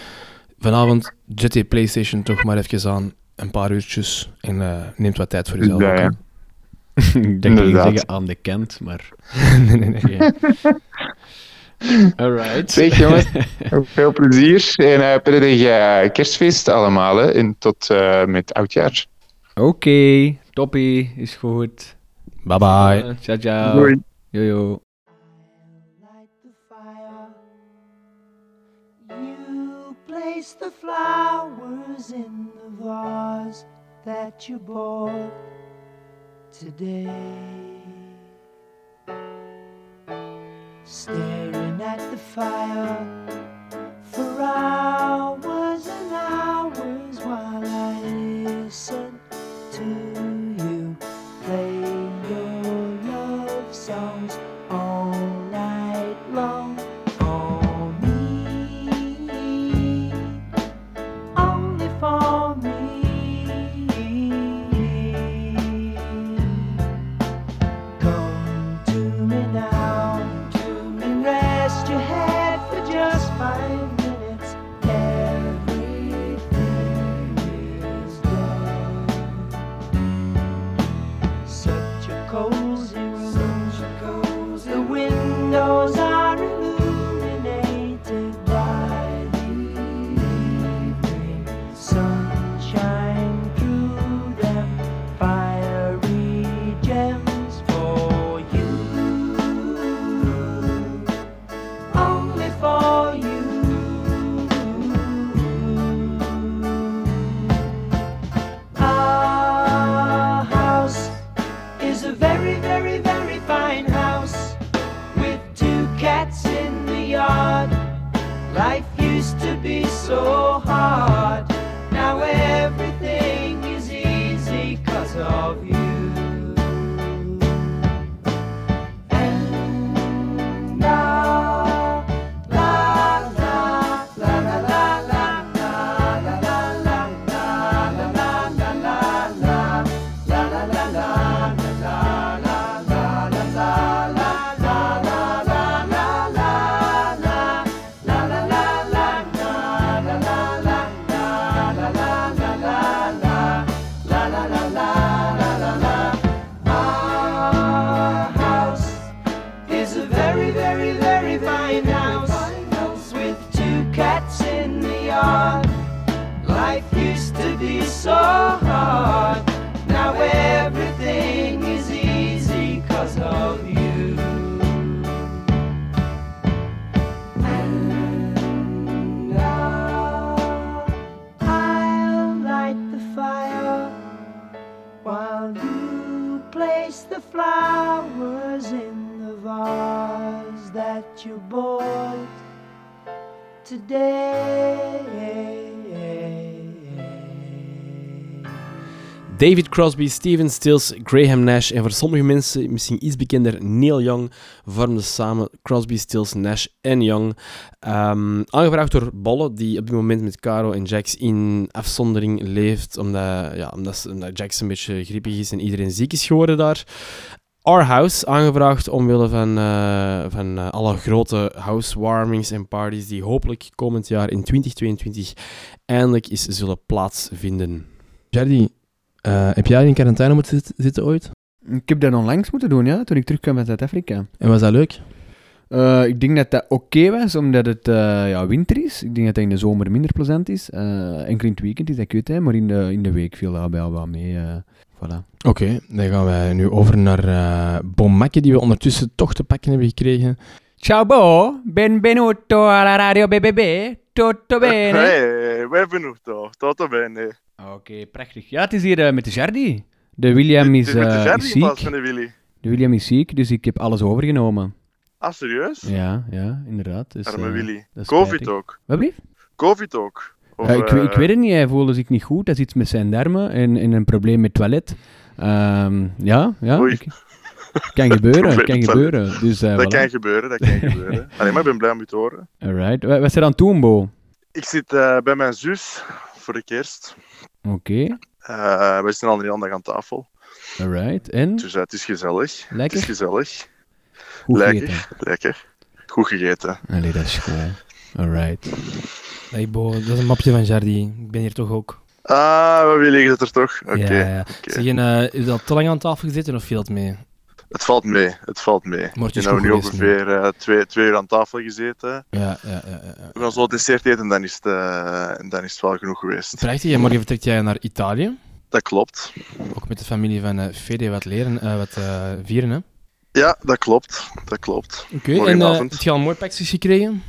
B: vanavond zet die PlayStation toch maar even aan. Een paar uurtjes. En eh, neemt wat tijd voor uzelf.
W: Ja, ja.
C: ik denk dat je
W: Inderdaad.
C: zeggen aan de kant, maar...
B: nee, nee, nee.
C: Alright.
W: Zeg jongens, veel plezier en uh, prettig eh, kerstfeest allemaal. Hè, en tot eh, met oudjaar.
C: Oké, toppie, is goed.
B: Bye bye.
C: Uh, ciao, ciao.
W: Doei.
C: Jojo.
Q: You place the flowers in the vase that you bought today. Staring at the fire. For hours and hours while I listen soul.
B: David Crosby, Steven Stills, Graham Nash en voor sommige mensen misschien iets bekender Neil Young vormden samen Crosby, Stills, Nash en Young. Ehm, aangevraagd door Bolle, die op dit moment met Caro en Jax in afzondering leeft, omdat, ja, omdat, omdat Jax een beetje griepig is en iedereen ziek is geworden daar. Our House, aangevraagd omwille van, eh, van eh, alle grote housewarmings en parties die hopelijk komend jaar in 2022 eindelijk eens zullen plaatsvinden. Jardy, eh, heb jij in quarantaine moeten zit- zitten ooit?
C: Ik heb dat onlangs moeten doen, ja, toen ik terugkwam uit Zuid-Afrika.
B: En was dat leuk?
C: Eh, ik denk dat dat oké was, omdat het eh, ja, winter is. Ik denk dat dat in de zomer minder plezant is. Eh enkel in het weekend is dat kut, hè, maar in de, in de week viel dat wel wat mee. Eh voilà.
B: Oké, dan gaan wij nu over naar eh Bomakke, die we ondertussen toch te pakken hebben gekregen.
C: Ciao Bo, benvenuto alla radio BBB, tutto bene?
X: Hey, benvenuto, tutto bene.
C: Oké, prachtig. Ja, het is hier eh, met de Jardy. De William
X: Het
C: is,
X: met de
C: eh,
X: Jardy
C: is ziek.
X: van de Willy.
C: De William is ziek, dus ik heb alles overgenomen.
X: Ah, serieus?
C: Ja, ja, inderdaad. Dus,
X: Arme
C: eh,
X: Willy. Covid
C: spijtig.
X: ook.
C: Wat blieft?
X: Covid ook. Of,
C: Ja, ik,
X: eh,
C: weet het niet, hij voelde zich niet goed. Dat is iets met zijn darmen en, en een probleem met toilet. Ehm, ja, ja.
X: Oei.
C: ik- kan gebeuren, kan gebeuren. Dus, eh,
X: dat
C: voilà.
X: kan gebeuren, dat kan gebeuren. Allee, maar ik ben blij om je te horen.
C: Alright. Wat, wat is er aan doen, Bo?
X: Ik zit eh, bij mijn zus voor de kerst.
C: Oké,
X: Eh we zitten al een hele dag aan tafel.
C: alright. En?
X: Dus het is gezellig.
C: Lekker?
X: Het is gezellig.
C: Goed
X: lekker,
C: gegeten?
X: lekker. Goed gegeten.
C: Allee, dat is goed. Alright.
B: Hey Bo, dat is een mapje van Jardy. Ik ben hier toch ook.
X: Ah, we willen het er toch? Oké.
B: Ja, ja. en, eh, is dat te lang aan tafel gezeten of viel het mee?
X: Het valt mee, het valt mee. We hebben nu ongeveer eh, twee, twee uur aan tafel gezeten.
B: Ja, ja, ja. ja, ja.
X: We gaan zo dessert eten en dan is het, eh, en dan is het wel genoeg geweest.
B: Prachtig, en morgen vertrekt jij naar Italië.
X: Dat klopt.
B: Ook met de familie van eh Fede wat leren, eh, wat eh, vieren, hè?
X: Ja, dat klopt. Dat klopt.
B: Oké, en eh, heb je al mooi pakjes gekregen?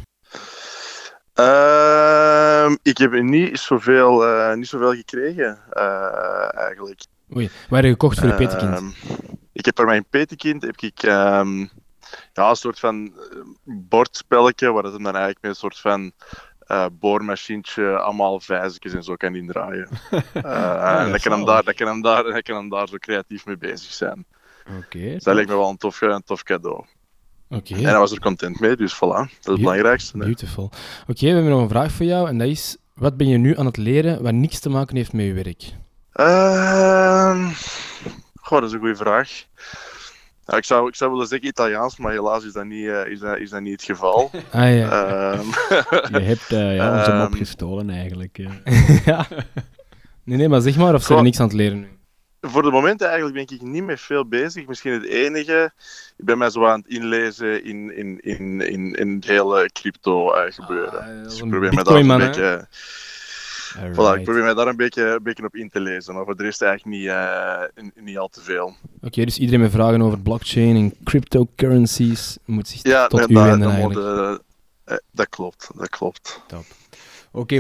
X: Ehm, ik heb niet zoveel, eh niet zoveel gekregen, eh, eigenlijk.
B: Oei, waar heb je gekocht voor je petekind?
X: Ehm, ik heb voor mijn petekind heb ik, ehm, ja, een soort van eh, bordspelletje, waar het hem dan eigenlijk met een soort van boormachientje allemaal vijzertjes en zo kan indraaien.
C: Ja,
X: en
C: dat
X: dat kan, hem daar, dat, kan hem daar, dat kan hem daar zo creatief mee bezig zijn.
C: Oké.
X: Dus dat lijkt me wel een tof, een tof cadeau.
B: Oké.
X: En hij was er content mee, dus voilà. Dat is het belangrijkste. hè.
B: Beautiful. Oké, we hebben nog een vraag voor jou en dat is: wat ben je nu aan het leren wat niks te maken heeft met je werk?
X: Ehm, goh, dat is een goede vraag. Ja, ik, zou, ik zou willen zeggen Italiaans, maar helaas is dat niet, eh, is dat, is dat niet het geval.
B: Ah, ja.
X: Ehm,
C: Je hebt eh, ja, onze mop
X: ehm,
C: gestolen eigenlijk. ja.
B: ja. Nee, nee, maar zeg maar of ze er niks aan het leren nu.
X: Voor de moment eigenlijk ben ik niet met veel bezig. Misschien het enige. Ik ben mij zo aan het inlezen in, in, in, in, in het hele crypto eh, gebeuren. dus ik probeer me daar een beetje. Voilà, ik probeer mij daar een beetje, een beetje op in te lezen. Maar voor de rest eigenlijk niet, eh, niet al te veel.
B: Oké, dus iedereen met vragen over blockchain en cryptocurrencies moet zich
X: Ja,
B: tot
X: nee,
B: u
X: dat,
B: wenden
X: dat, eh, dat klopt. Dat klopt.
C: Oké,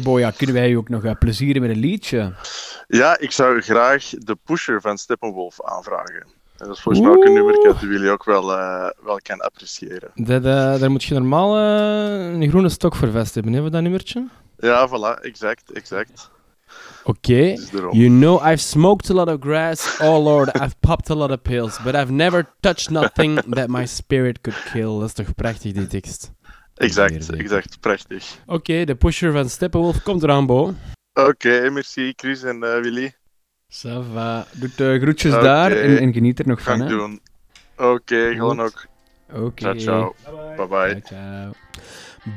C: Bo, ja, kunnen wij je ook nog eh, plezieren met een liedje?
X: Ja, ik zou graag de pusher van Steppenwolf aanvragen. En dat is volgens mij ook een nummer dat jullie ook wel, eh, wel kan appreciëren.
B: Dat, eh, daar moet je normaal eh, een groene stok voor vast hebben, hè, voor dat nummertje.
X: Ja, voilà, exact, exact.
B: Oké. You know I've smoked a lot of grass. Oh lord, I've popped a lot of pills. But I've never touched nothing that my spirit could kill. Dat is toch prachtig, die tekst.
X: Exact, exact, prachtig.
B: Oké, de pusher van Steppenwolf komt eraan, Bo.
X: Oké, merci Chris en eh, Willy.
C: Ça va. Doe de groetjes
X: Oké.
C: daar en, en geniet er nog
X: Ga
C: van.
X: ik
C: hè.
X: doen. Oké, gewoon ook.
C: Oké.
X: Ciao, ciao. Bye bye.
C: Ciao.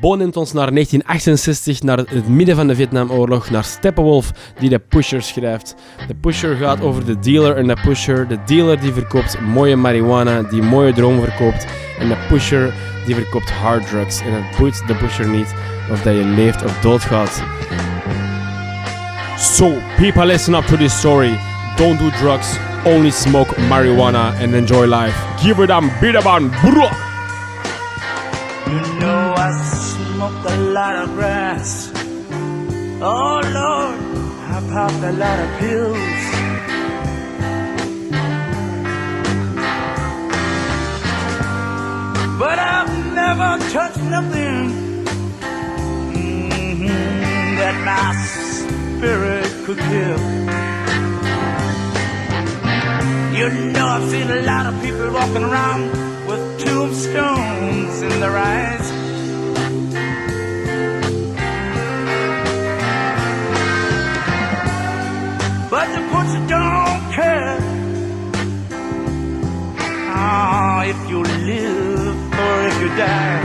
B: Bo neemt ons naar 1968, naar het midden van de Vietnamoorlog, naar Steppenwolf, die de Pusher schrijft. De Pusher gaat over de dealer en de Pusher. De dealer die verkoopt mooie marihuana, die mooie dromen verkoopt. En de Pusher die verkoopt hard drugs. En het boeit de Pusher niet of dat je leeft of doodgaat. So, people listen up to this story. Don't do drugs, only smoke marijuana and enjoy life. Give it a bit of a bro.
Q: You know I smoked a lot of grass. Oh Lord, I popped a lot of pills. But I've never touched nothing mhm, that my spirit could kill.
A: You know I've seen a lot of people walking around with tombstones in their eyes. Die.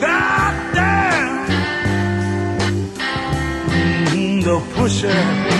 A: God damn. Mm, the pusher.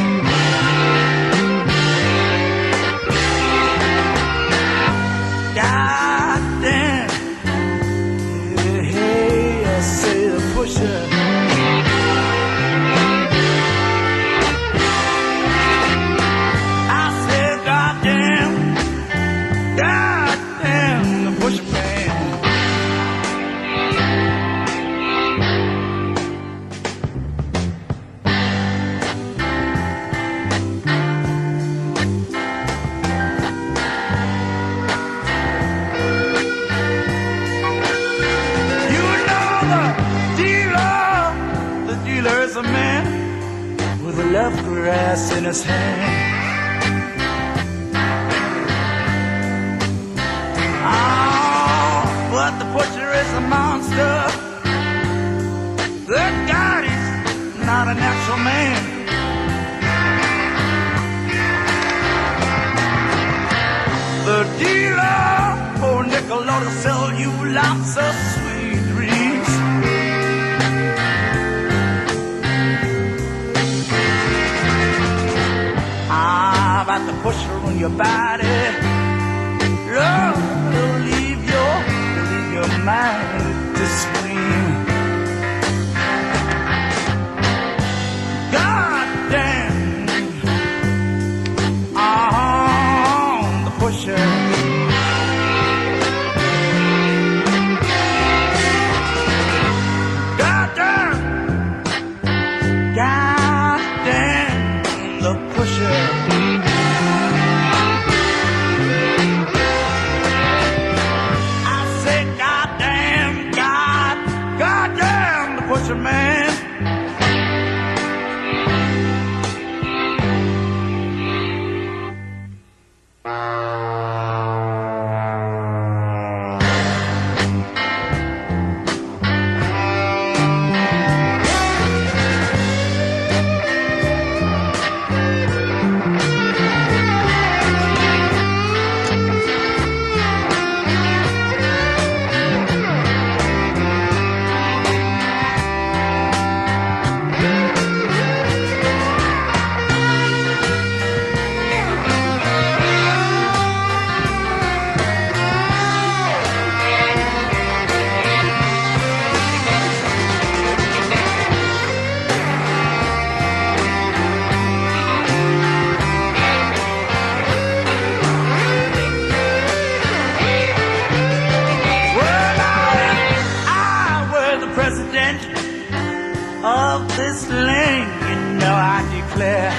A: This land, you know I declare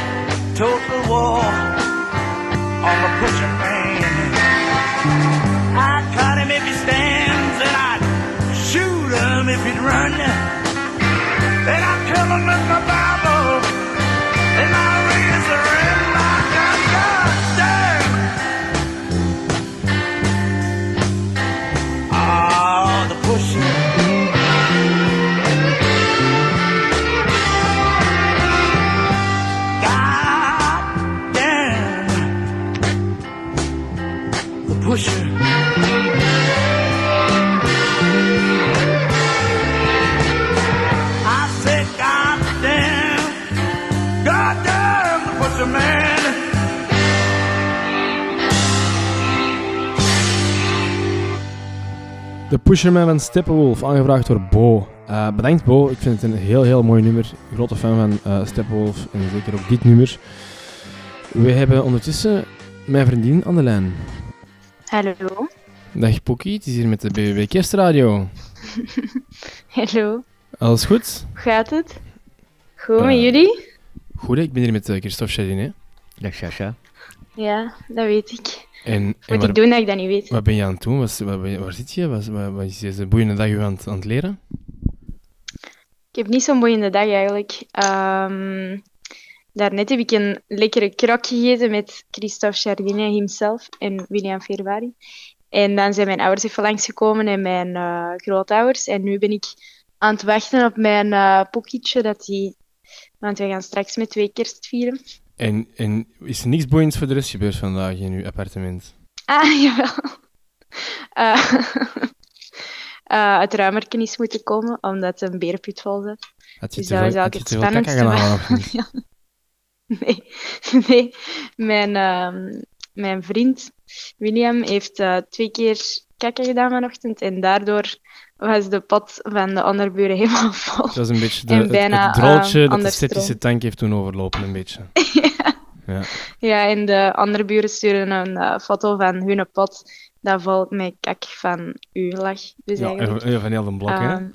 A: total war on the pusher man. I'd cut him if he stands, and I'd shoot him if he'd run. And I'd kill him
B: De Pusherman van Steppenwolf, aangevraagd door Bo. Eh, bedankt Bo, ik vind het een heel heel mooi nummer. Grote fan van eh Steppenwolf en zeker ook dit nummer. We hebben ondertussen mijn vriendin aan de lijn.
Y: Hallo.
B: Dag Poekie, het is hier met de BBB Kerstradio.
Y: Hallo.
B: Alles goed?
Y: Hoe gaat het? Goed, met
B: Eh,
Y: jullie?
B: Goed, ik ben hier met Christophe Chardin.
C: Dag Sasha.
Y: Ja, dat weet ik.
B: En, en
Y: Moet
B: waar-
Y: ik doen dat ik dat niet weet?
B: Wat ben je aan het doen? Wat, waar, waar- zit je? Wat, wat, wat is deze boeiende dag aan, het- aan het leren?
Y: Ik heb niet zo'n boeiende dag eigenlijk. Ehm, daarnet heb ik een lekkere krak gegeten met Christophe Chardinier himself en William Ferrari. En dan zijn mijn ouders even langsgekomen en mijn eh, grootouders. En nu ben ik aan het wachten op mijn eh pokietje, dat die... Want we gaan straks met twee kerst vieren.
B: En, en is er niks boeiends voor de rest gebeurd vandaag in uw appartement?
Y: Ah, jawel. Eh, eh, het ruimerken is moeten komen, omdat een berenput vol zat.
B: Had je
Y: Dus
B: te
Y: dat
B: veel-
Y: was
B: had
Y: het
B: te veel?
Y: Ja. Nee, nee. Mijn, ehm, mijn vriend William heeft eh, twee keer kakken gedaan vanochtend en daardoor was de pot van de onderburen helemaal vol.
B: Dat is een beetje de,
Y: en
B: het,
Y: bijna,
B: het
Y: ehm,
B: dat de
Y: stroom.
B: tank heeft doen overlopen, een beetje. Ja.
Y: Ja, en de andere buren sturen een eh, foto van hun pot dat vol met kak van u lag. Dus
B: Ja,
Y: eigenlijk.
B: en van heel de blok, hè?
Y: Ehm,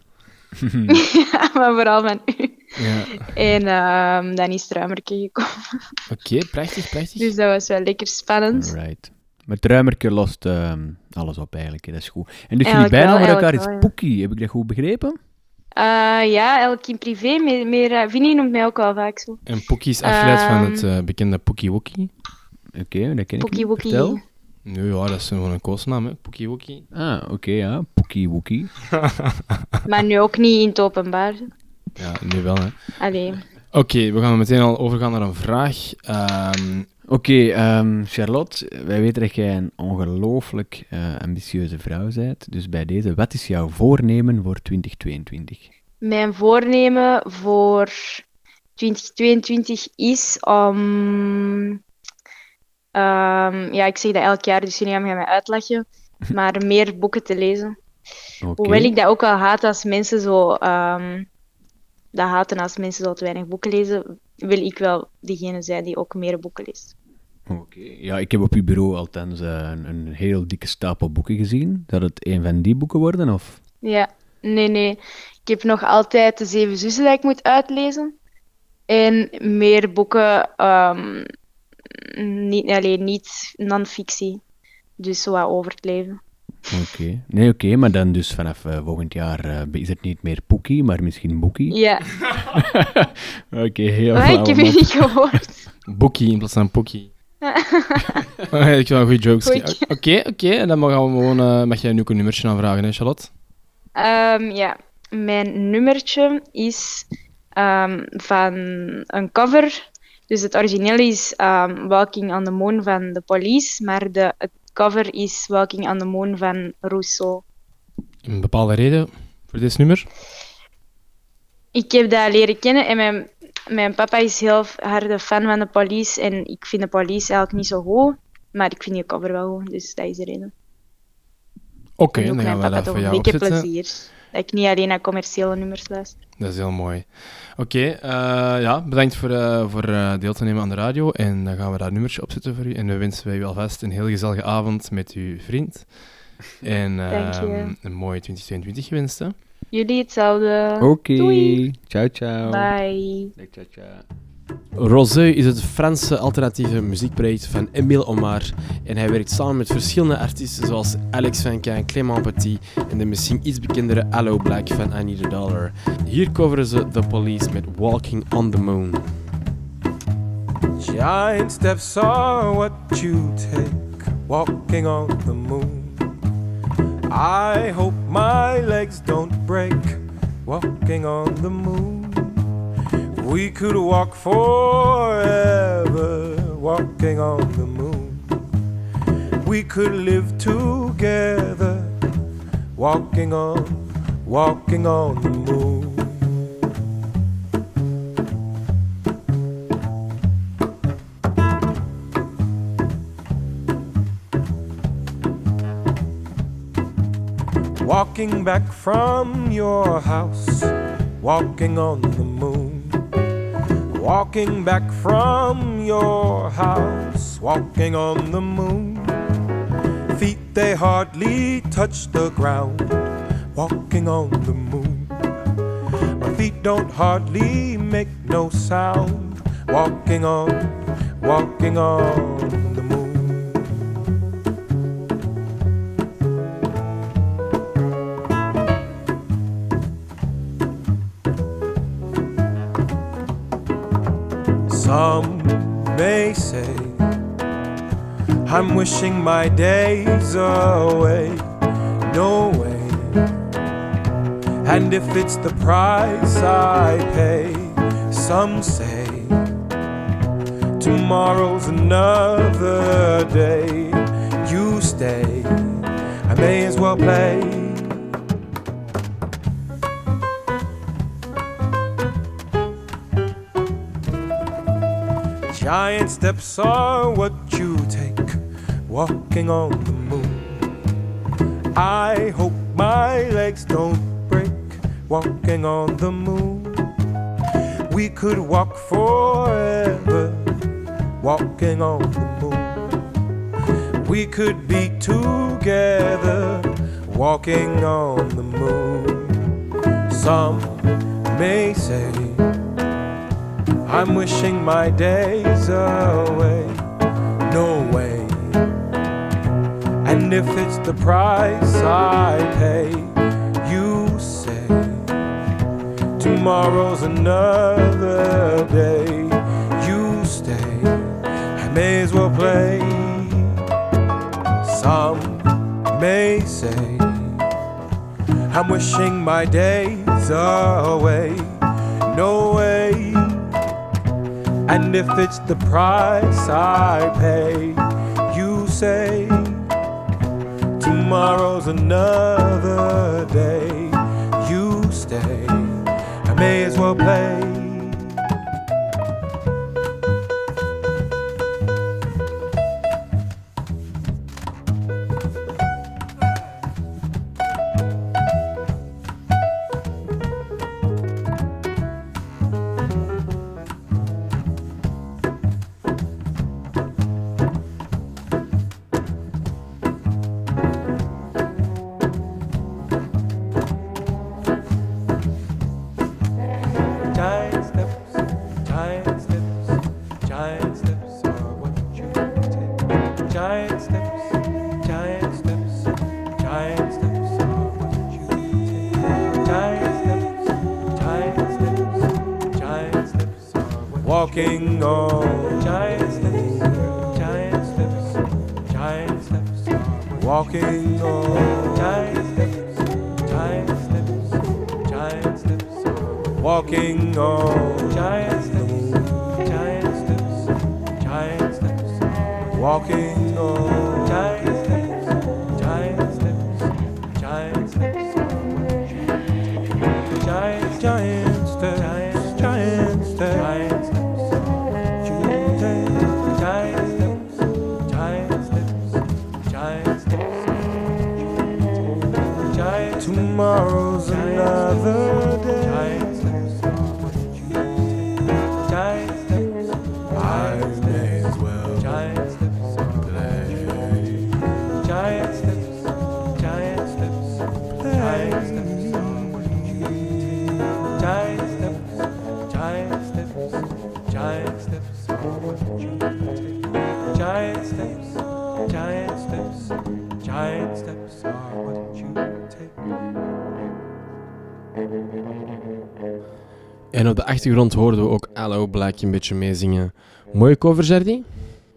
Y: ja, maar vooral van u.
B: Ja.
Y: En ehm, dan is het ruimerke gekomen.
B: Oké, prachtig, prachtig.
Y: Dus dat was wel lekker spannend.
C: Right. Maar het ruimerke lost ehm, alles op eigenlijk, hè. dat is goed. En dus jullie
Y: Eigenlijk wel,
C: voor elkaar
Y: wel,
C: Poekie, heb ik dat goed begrepen?
Y: Eh, ja, elk in privé. Meer, meer, eh, Vinnie noemt mij ook wel vaak zo.
B: En Poekie is afgeleid van
Y: Ehm,
B: het eh, bekende Poekie Wookie.
C: Oké, dat ken ik
Y: Poekie
C: niet.
Y: Wookie.
B: Nee, ja, dat is gewoon een koosnaam, hè. Poekie Wookie.
C: Ah, oké, ja. Poekie Wookie.
Y: Maar nu ook niet in het openbaar.
B: Ja, nu wel, hè.
Y: Allee.
B: Oké, we gaan meteen al overgaan naar een vraag. Ehm,
C: Oké, ehm, Charlotte, wij weten dat jij een ongelooflijk eh, ambitieuze vrouw bent. Dus bij deze, wat is jouw voornemen voor 2022?
Y: Mijn voornemen voor 2022 is om... ehm, ja, ik zeg dat elk jaar, dus jullie gaan mij uitlachen. Maar meer boeken te lezen. Hoewel ik dat ook wel haat als mensen zo... ehm, dat haten als mensen zo te weinig boeken lezen, wil ik wel diegene zijn die ook meer boeken leest.
C: Oké. Ja, ik heb op uw bureau althans eh, een, een heel dikke stapel boeken gezien. Dat het een van die boeken worden, of?
Y: Ja, nee, nee. Ik heb nog altijd de Zeven Zussen dat ik moet uitlezen. En meer boeken, ehm, niet, alleen niet non-fictie. Dus zo wat over het leven.
C: Oké. Nee, oké, maar dan dus vanaf eh, volgend jaar eh, is het niet meer Poekie, maar misschien Boekie?
Y: Ja.
C: Oké, heel
Y: Maar ik heb je niet gehoord.
B: Boekie in plaats van Poekie. Oh, ik een goede jokes. Oké, oké. En dan gaan we gewoon, eh, mag jij nu ook een nummertje aanvragen, hè, Charlotte?
Y: Ehm, ja, mijn nummertje is ehm, van een cover. Dus het origineel is ehm, Walking on the Moon van The Police, maar de, het cover is Walking on the Moon van Rousseau.
B: Een bepaalde reden voor dit nummer?
Y: Ik heb dat leren kennen en mijn, mijn papa is heel harde fan van de police. En ik vind de police eigenlijk niet zo goed, maar ik vind die cover wel goed, dus dat is de reden.
B: Oké,
Y: ook
B: dan gaan we dat voor
Y: een
B: jou
Y: beetje
B: opzetten.
Y: plezier. Dat ik niet alleen naar commerciële nummers luister.
B: Dat is heel mooi. Oké, eh, ja, bedankt voor, eh, voor eh, deel te nemen aan de radio. En dan gaan we daar nummertje opzetten voor u. En we wensen wij u alvast een heel gezellige avond met uw vriend. En eh,
Y: je.
B: een mooie 2022 gewenst. Hè?
Y: Jullie hetzelfde.
C: Oké,
Y: Doei.
C: ciao ciao.
Y: Bye.
C: Ciao, ciao.
B: Rosé is het Franse alternatieve muziekproject van Emile Omar. En hij werkt samen met verschillende artiesten zoals Alex Vankin, Clément Petit en de misschien iets bekendere Allo Black van I Need a Dollar. Hier coveren ze The Police met Walking on the Moon.
Z: Giant steps are what you take walking on the moon. I hope my legs don't break walking on the moon. We could walk forever walking on the moon. We could live together walking on, walking on the moon. Walking back from your house, walking on the moon. Walking back from your house, walking on the moon. Feet they hardly touch the ground, walking on the moon. My feet don't hardly make no sound, walking on, walking on wishing my days away. No way. And if it's the price I pay, some say tomorrow's another day. You stay, I may as well play. Giant steps are what walking on the moon. I hope my legs don't break, walking on the moon. We could walk forever, walking on the moon. We could be together, walking on the moon. Some may say, I'm wishing my days away. No way. And if it's the price I pay, you say tomorrow's another day. You stay, I may as well play. Some may say I'm wishing my days away. No way. And if it's the price I pay, tomorrow's another day. You stay, I may as well play. Walking on. Giant steps, giant steps, giant steps. Walking on. Giant steps, giant steps, giant steps. Walking on. Giant steps, giant steps, giant steps, walking on another day. Giant steps, giant steps, I may as well. Giant steps, play. Giant steps, giant steps, giant steps, giant steps, giant steps, giant steps, giant steps,
B: En op de achtergrond hoorden we ook Allo Black een beetje meezingen. Mooie cover, Jardi?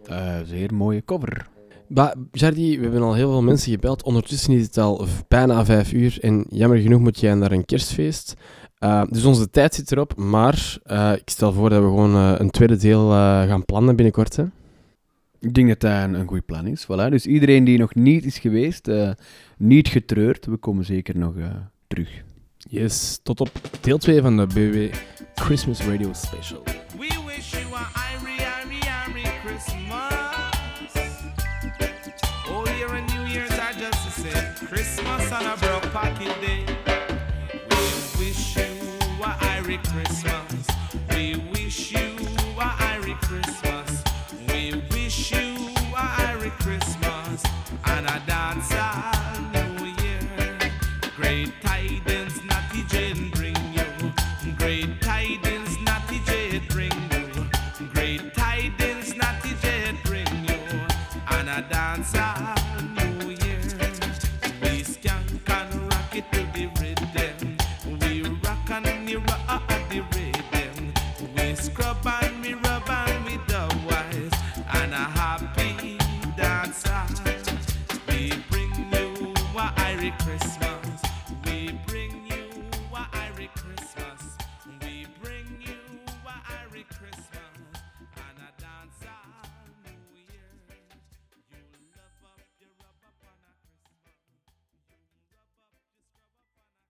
C: Eh, zeer mooie cover.
B: Ba Jardi, we hebben al heel veel mensen gebeld. Ondertussen is het al bijna vijf uur. En jammer genoeg moet jij naar een kerstfeest. Uh, dus onze tijd zit erop. Maar uh, ik stel voor dat we gewoon uh, een tweede deel uh, gaan plannen binnenkort. Hè?
C: Ik denk dat dat een, een goed plan is. Voilà. Dus iedereen die nog niet is geweest, uh, niet getreurd. We komen zeker nog uh, terug.
B: Yes, tot op deel 2 van de BW Christmas Radio Special.